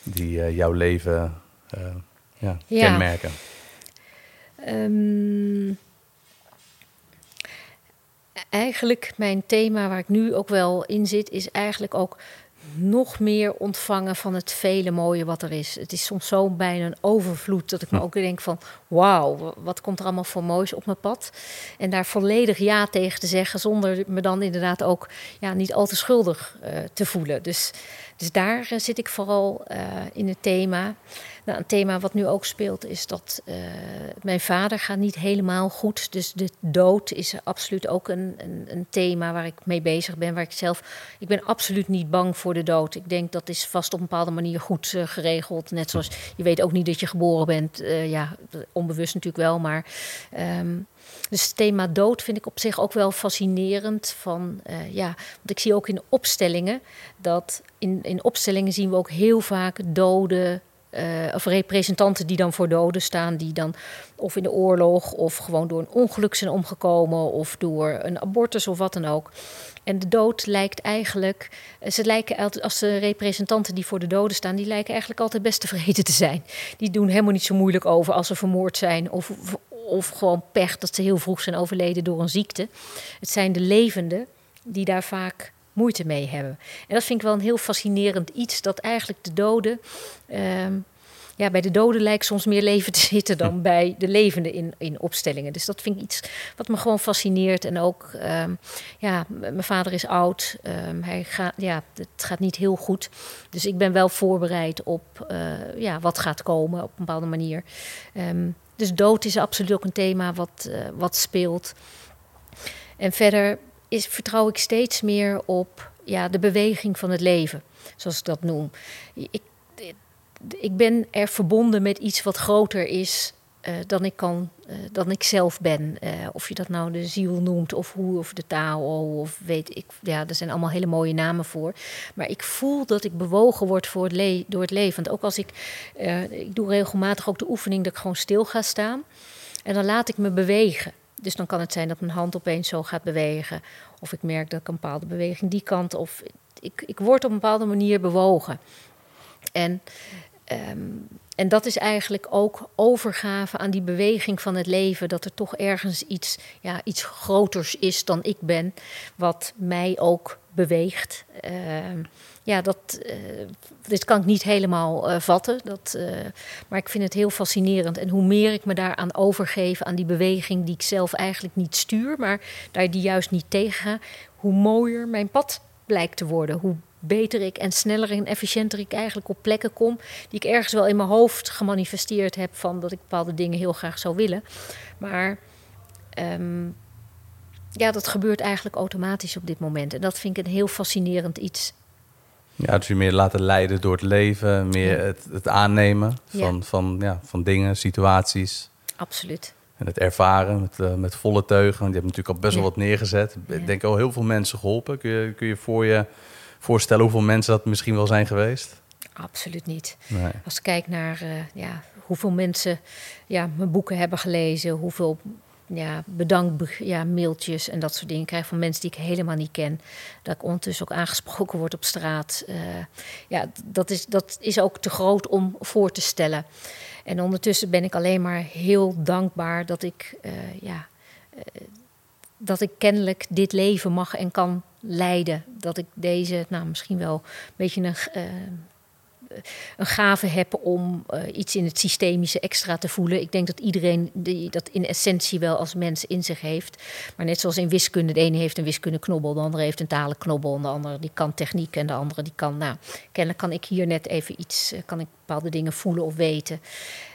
die jouw leven ja, ja. kenmerken? Um, eigenlijk mijn thema waar ik nu ook wel in zit, is eigenlijk ook nog meer ontvangen van het vele mooie wat er is. Het is soms zo bijna een overvloed dat ik me hm. ook denk van... wauw, wat komt er allemaal voor moois op mijn pad? En daar volledig ja tegen te zeggen... zonder me dan inderdaad ook ja, niet al te schuldig uh, te voelen. Dus, dus daar uh, zit ik vooral uh, in het thema... Nou, een thema wat nu ook speelt is dat uh, mijn vader gaat niet helemaal goed. Dus de dood is absoluut ook een, een, een, thema waar ik mee bezig ben. Waar ik zelf, ik ben absoluut niet bang voor de dood. Ik denk dat is vast op een bepaalde manier goed uh, geregeld. Net zoals je weet ook niet dat je geboren bent. Uh, ja, onbewust natuurlijk wel, maar... Um, dus het thema dood vind ik op zich ook wel fascinerend. Van, ja, want ik zie ook in opstellingen dat in, in opstellingen zien we ook heel vaak doden of representanten die dan voor doden staan, die dan of in de oorlog of gewoon door een ongeluk zijn omgekomen of door een abortus of wat dan ook. En de dood lijkt eigenlijk, eh, ze lijken als de representanten die voor de doden staan, die lijken eigenlijk altijd best tevreden te zijn. Die doen helemaal niet zo moeilijk over als ze vermoord zijn of, of gewoon pech dat ze heel vroeg zijn overleden door een ziekte. Het zijn de levenden die daar vaak moeite mee hebben. En dat vind ik wel een heel fascinerend iets, dat eigenlijk de doden. Ehm, ja, bij de doden lijkt soms meer leven te zitten dan bij de levenden in, in opstellingen. Dus dat vind ik iets wat me gewoon fascineert. En ook, um, ja, mijn vader is oud. Um, hij gaat, ja, het gaat niet heel goed. Dus ik ben wel voorbereid op uh, ja, wat gaat komen op een bepaalde manier. Um, dus dood is absoluut ook een thema wat, uh, wat speelt. En verder is, vertrouw ik steeds meer op ja, de beweging van het leven, zoals ik dat noem. Ik, ik ben er verbonden met iets wat groter is uh, dan, ik kan, uh, dan ik zelf ben. Uh, of je dat nou de ziel noemt, of hoe, of de Tao, of weet ik. Ja, er zijn allemaal hele mooie namen voor. Maar ik voel dat ik bewogen word voor het door het leven. Want ook als ik. ik doe regelmatig ook de oefening dat ik gewoon stil ga staan. En dan laat ik me bewegen. Dus dan kan het zijn dat mijn hand opeens zo gaat bewegen. Of ik merk dat ik een bepaalde beweging die kant. Of ik, ik word op een bepaalde manier bewogen. En, um, en dat is eigenlijk ook overgave aan die beweging van het leven. Dat er toch ergens iets, ja, iets groters is dan ik ben. Wat mij ook beweegt. Uh, ja, dat, uh, dit kan ik niet helemaal uh, vatten. Dat, uh, maar ik vind het heel fascinerend. En hoe meer ik me daaraan overgeef, aan die beweging die ik zelf eigenlijk niet stuur, maar daar die juist niet tegen ga, hoe mooier mijn pad blijkt te worden. Hoe beter ik en sneller en efficiënter ik eigenlijk op plekken kom die ik ergens wel in mijn hoofd gemanifesteerd heb van dat ik bepaalde dingen heel graag zou willen. Maar um, ja, dat gebeurt eigenlijk automatisch op dit moment. En dat vind ik een heel fascinerend iets. Ja, dus je meer laten leiden door het leven, meer het, het, aannemen van, ja. Van, ja, van dingen, situaties. Absoluut. En het ervaren met, uh, met volle teugen. Want je hebt natuurlijk al best wel wat neergezet. Ik denk al heel veel mensen geholpen. Kun je, kun je voor je voorstellen hoeveel mensen dat misschien wel zijn geweest? Absoluut niet. Nee. Als ik kijk naar uh, ja, hoeveel mensen ja, mijn boeken hebben gelezen, hoeveel ja, bedankt ja, mailtjes en dat soort dingen krijg van mensen die ik helemaal niet ken. Dat ik ondertussen ook aangesproken word op straat. Uh, ja, dat is, dat is ook te groot om voor te stellen. En ondertussen ben ik alleen maar heel dankbaar dat ik, uh, ja, uh, dat ik kennelijk dit leven mag en kan leiden. Dat ik deze, nou misschien wel een beetje een een gave heb om uh, iets in het systemische extra te voelen. Ik denk dat iedereen die dat in essentie wel als mens in zich heeft. Maar net zoals in wiskunde, de ene heeft een wiskundeknobbel, de andere heeft een talenknobbel, en de andere die kan techniek en de andere die kan, nou, kennelijk kan ik hier net even iets, uh, kan ik bepaalde dingen voelen of weten.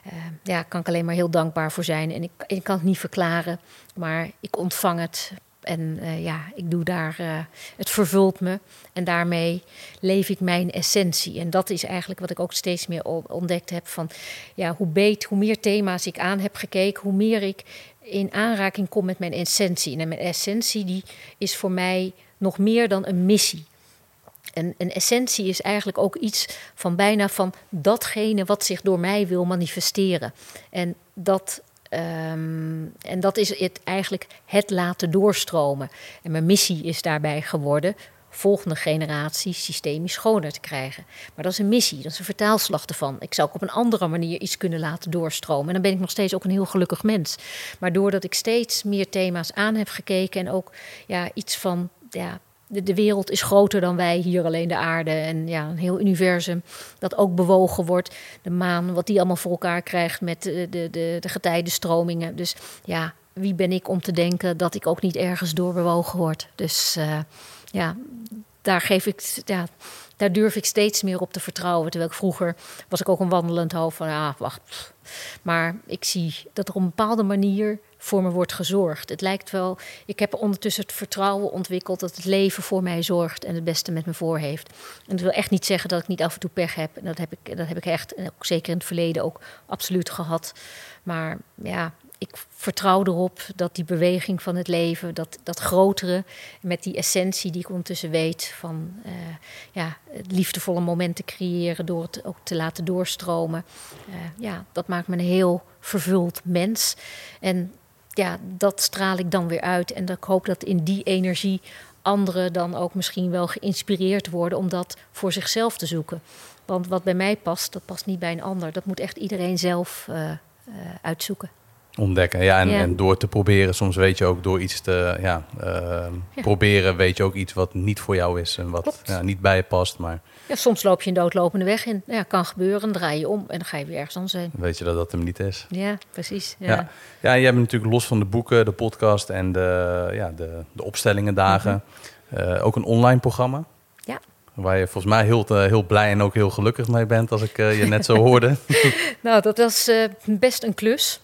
Uh, ja, kan ik alleen maar heel dankbaar voor zijn. En ik kan het niet verklaren, maar ik ontvang het en uh, ja, ik doe daar, uh, het vervult me. En daarmee leef ik mijn essentie. En dat is eigenlijk wat ik ook steeds meer ontdekt heb. Van ja, hoe beter, hoe meer thema's ik aan heb gekeken, hoe meer ik in aanraking kom met mijn essentie. En mijn essentie die is voor mij nog meer dan een missie. En een essentie is eigenlijk ook iets van bijna van datgene wat zich door mij wil manifesteren. En dat Um, en dat is het eigenlijk het laten doorstromen. En mijn missie is daarbij geworden volgende generatie systemisch schoner te krijgen. Maar dat is een missie, dat is een vertaalslag ervan. Ik zou ook op een andere manier iets kunnen laten doorstromen. En dan ben ik nog steeds ook een heel gelukkig mens. Maar doordat ik steeds meer thema's aan heb gekeken en ook ja, iets van ja, de, de, wereld is groter dan wij, hier alleen de aarde. En ja, een heel universum dat ook bewogen wordt. De maan, wat die allemaal voor elkaar krijgt met de, de, de, de getijdenstromingen. Dus ja, wie ben ik om te denken dat ik ook niet ergens door bewogen word. Dus uh, ja, daar geef ik, ja, daar durf ik steeds meer op te vertrouwen. Terwijl ik vroeger was ik ook een wandelend hoofd van, ah, wacht. Maar ik zie dat er op een bepaalde manier voor me wordt gezorgd. Het lijkt wel, ik heb ondertussen het vertrouwen ontwikkeld dat het leven voor mij zorgt en het beste met me voor heeft. En dat wil echt niet zeggen dat ik niet af en toe pech heb. En dat heb ik, dat heb ik echt, ook zeker in het verleden ook absoluut gehad. Maar ja, ik vertrouw erop dat die beweging van het leven, dat, dat grotere, met die essentie die ik ondertussen weet van uh, ja, liefdevolle momenten creëren door het ook te laten doorstromen. Uh, ja, dat maakt me een heel vervuld mens. En ja, dat straal ik dan weer uit. En ik hoop dat in die energie anderen dan ook misschien wel geïnspireerd worden om dat voor zichzelf te zoeken. Want wat bij mij past, dat past niet bij een ander. Dat moet echt iedereen zelf uh, uitzoeken ontdekken. Ja en, en, door te proberen, soms weet je ook door iets te ja, uh, proberen, weet je ook iets wat niet voor jou is en wat ja, niet bij je past. Maar ja, soms loop je een doodlopende weg in. Ja, kan gebeuren, dan draai je om en dan ga je weer ergens anders heen. Weet je dat dat hem niet is? Ja, precies. Ja, ja. ja jij hebt natuurlijk los van de boeken, de podcast en de, ja, de, de opstellingendagen mm -hmm. uh, ook een online programma. Ja. Waar je volgens mij heel, heel blij en ook heel gelukkig mee bent, als ik uh, je net zo hoorde. nou, dat was best een klus.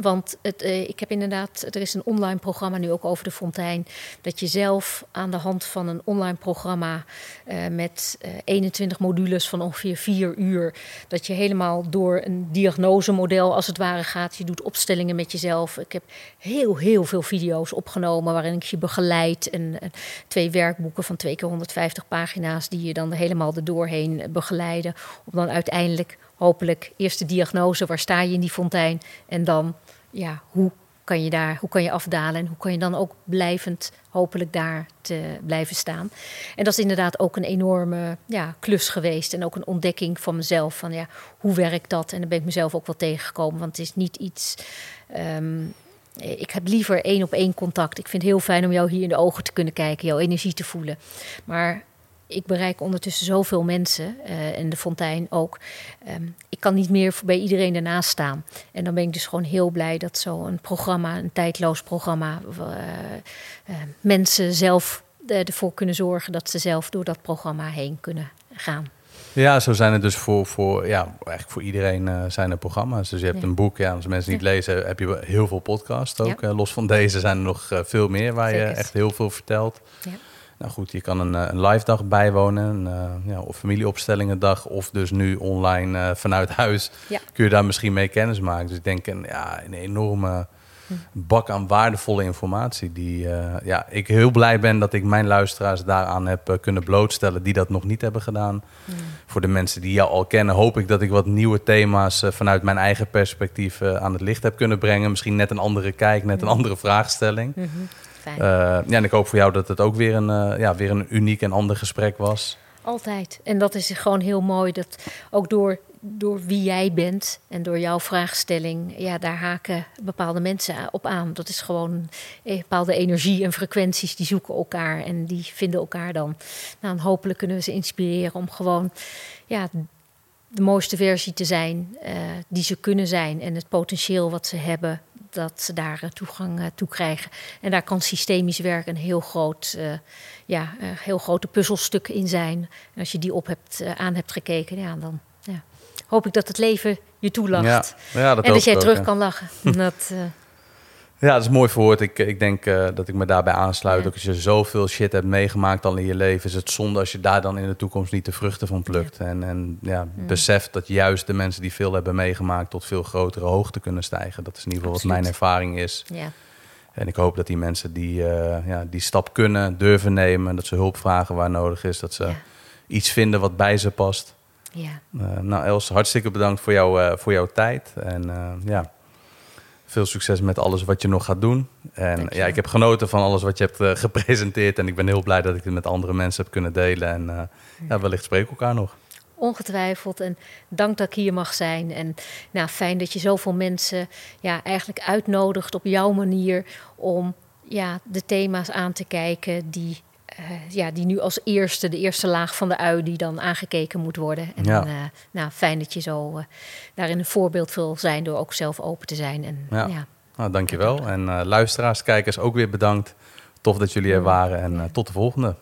Want het, eh, ik heb inderdaad, er is een online programma nu ook over de fontein. Dat je zelf aan de hand van een online programma uh, met uh, 21 modules van ongeveer vier uur. Dat je helemaal door een diagnosemodel als het ware gaat. Je doet opstellingen met jezelf. Ik heb heel, heel veel video's opgenomen waarin ik je begeleid. En, twee werkboeken van twee keer 150 pagina's die je dan helemaal er doorheen begeleiden. Om dan uiteindelijk hopelijk eerst de diagnose, waar sta je in die fontein? En dan, ja, hoe kan je daar, hoe kan je afdalen en hoe kan je dan ook blijvend hopelijk daar te blijven staan. En dat is inderdaad ook een enorme ja, klus geweest en ook een ontdekking van mezelf van ja, hoe werkt dat? En dan ben ik mezelf ook wel tegengekomen, want het is niet iets. Um, ik heb liever één op één contact. Ik vind het heel fijn om jou hier in de ogen te kunnen kijken, jouw energie te voelen. Maar ik bereik ondertussen zoveel mensen uh, en de fontein ook. Um, ik kan niet meer bij iedereen ernaast staan. En dan ben ik dus gewoon heel blij dat zo'n programma, een tijdloos programma, uh, mensen zelf ervoor kunnen zorgen dat ze zelf door dat programma heen kunnen gaan. Ja, zo zijn het dus voor, voor, ja, eigenlijk voor iedereen uh, zijn er programma's. Dus je hebt ja. een boek, ja, als mensen niet ja. lezen, heb je heel veel podcasts ook. Uh, los van deze zijn er nog uh, veel meer waar Zeker. je echt heel veel vertelt. Ja. Nou goed, je kan een, een live dag bijwonen, een, uh, ja, of familieopstellingendag, of dus nu online uh, vanuit huis ja. kun je daar misschien mee kennis maken. Dus ik denk een, ja, een enorme hm. bak aan waardevolle informatie. Die uh, ja, ik heel blij ben dat ik mijn luisteraars daaraan heb kunnen blootstellen die dat nog niet hebben gedaan. Hm. Voor de mensen die jou al kennen, hoop ik dat ik wat nieuwe thema's vanuit mijn eigen perspectief aan het licht heb kunnen brengen. Misschien net een andere kijk, net een hm. andere vraagstelling. -hmm. Uh, ja, en ik hoop voor jou dat het ook weer een, uh, ja, weer een uniek en ander gesprek was. Altijd. En dat is gewoon heel mooi. Dat ook door, door wie jij bent en door jouw vraagstelling, ja, daar haken bepaalde mensen op aan. Dat is gewoon een bepaalde energie en frequenties die zoeken elkaar en die vinden elkaar dan. Nou, en hopelijk kunnen we ze inspireren om gewoon ja, de mooiste versie te zijn uh, die ze kunnen zijn en het potentieel wat ze hebben dat ze daar uh, toegang uh, toe krijgen. En daar kan systemisch werk een heel groot, uh, ja, heel grote puzzelstuk in zijn. En als je die op hebt, aan hebt gekeken, ja, dan ja, hoop ik dat het leven je toelacht. Ja, ja, dat en dat jij terug kan lachen. dat, ja, dat is mooi verwoord. Ik, ik denk uh, dat ik me daarbij aansluit. Ja. Ook als je zoveel shit hebt meegemaakt al in je leven, is het zonde als je daar dan in de toekomst niet de vruchten van plukt. Ja. En, en ja, mm. besef dat juist de mensen die veel hebben meegemaakt tot veel grotere hoogte kunnen stijgen. Dat is in ieder geval Absoluut. wat mijn ervaring is. Ja. En ik hoop dat die mensen die, uh, ja, die stap kunnen, durven nemen, dat ze hulp vragen waar nodig is, dat ze iets vinden wat bij ze past. Ja. Uh, nou, Els, hartstikke bedankt voor, jou, voor jouw tijd. En ja. Veel succes met alles wat je nog gaat doen. En ja, ik heb genoten van alles wat je hebt uh, gepresenteerd. En ik ben heel blij dat ik het met andere mensen heb kunnen delen. En uh, ja, wellicht spreken we elkaar nog. Ongetwijfeld. En dank dat ik hier mag zijn. En nou, fijn dat je zoveel mensen ja, eigenlijk uitnodigt op jouw manier om ja, de thema's aan te kijken die ja, die nu als eerste, de eerste laag van de ui, die dan aangekeken moet worden. En Ja. eh, nou, fijn dat je zo eh, daarin een voorbeeld wil zijn door ook zelf open te zijn. En, Ja. ja. Nou, dankjewel. En eh, luisteraars, kijkers ook weer bedankt. Tof dat jullie er waren en eh, tot de volgende.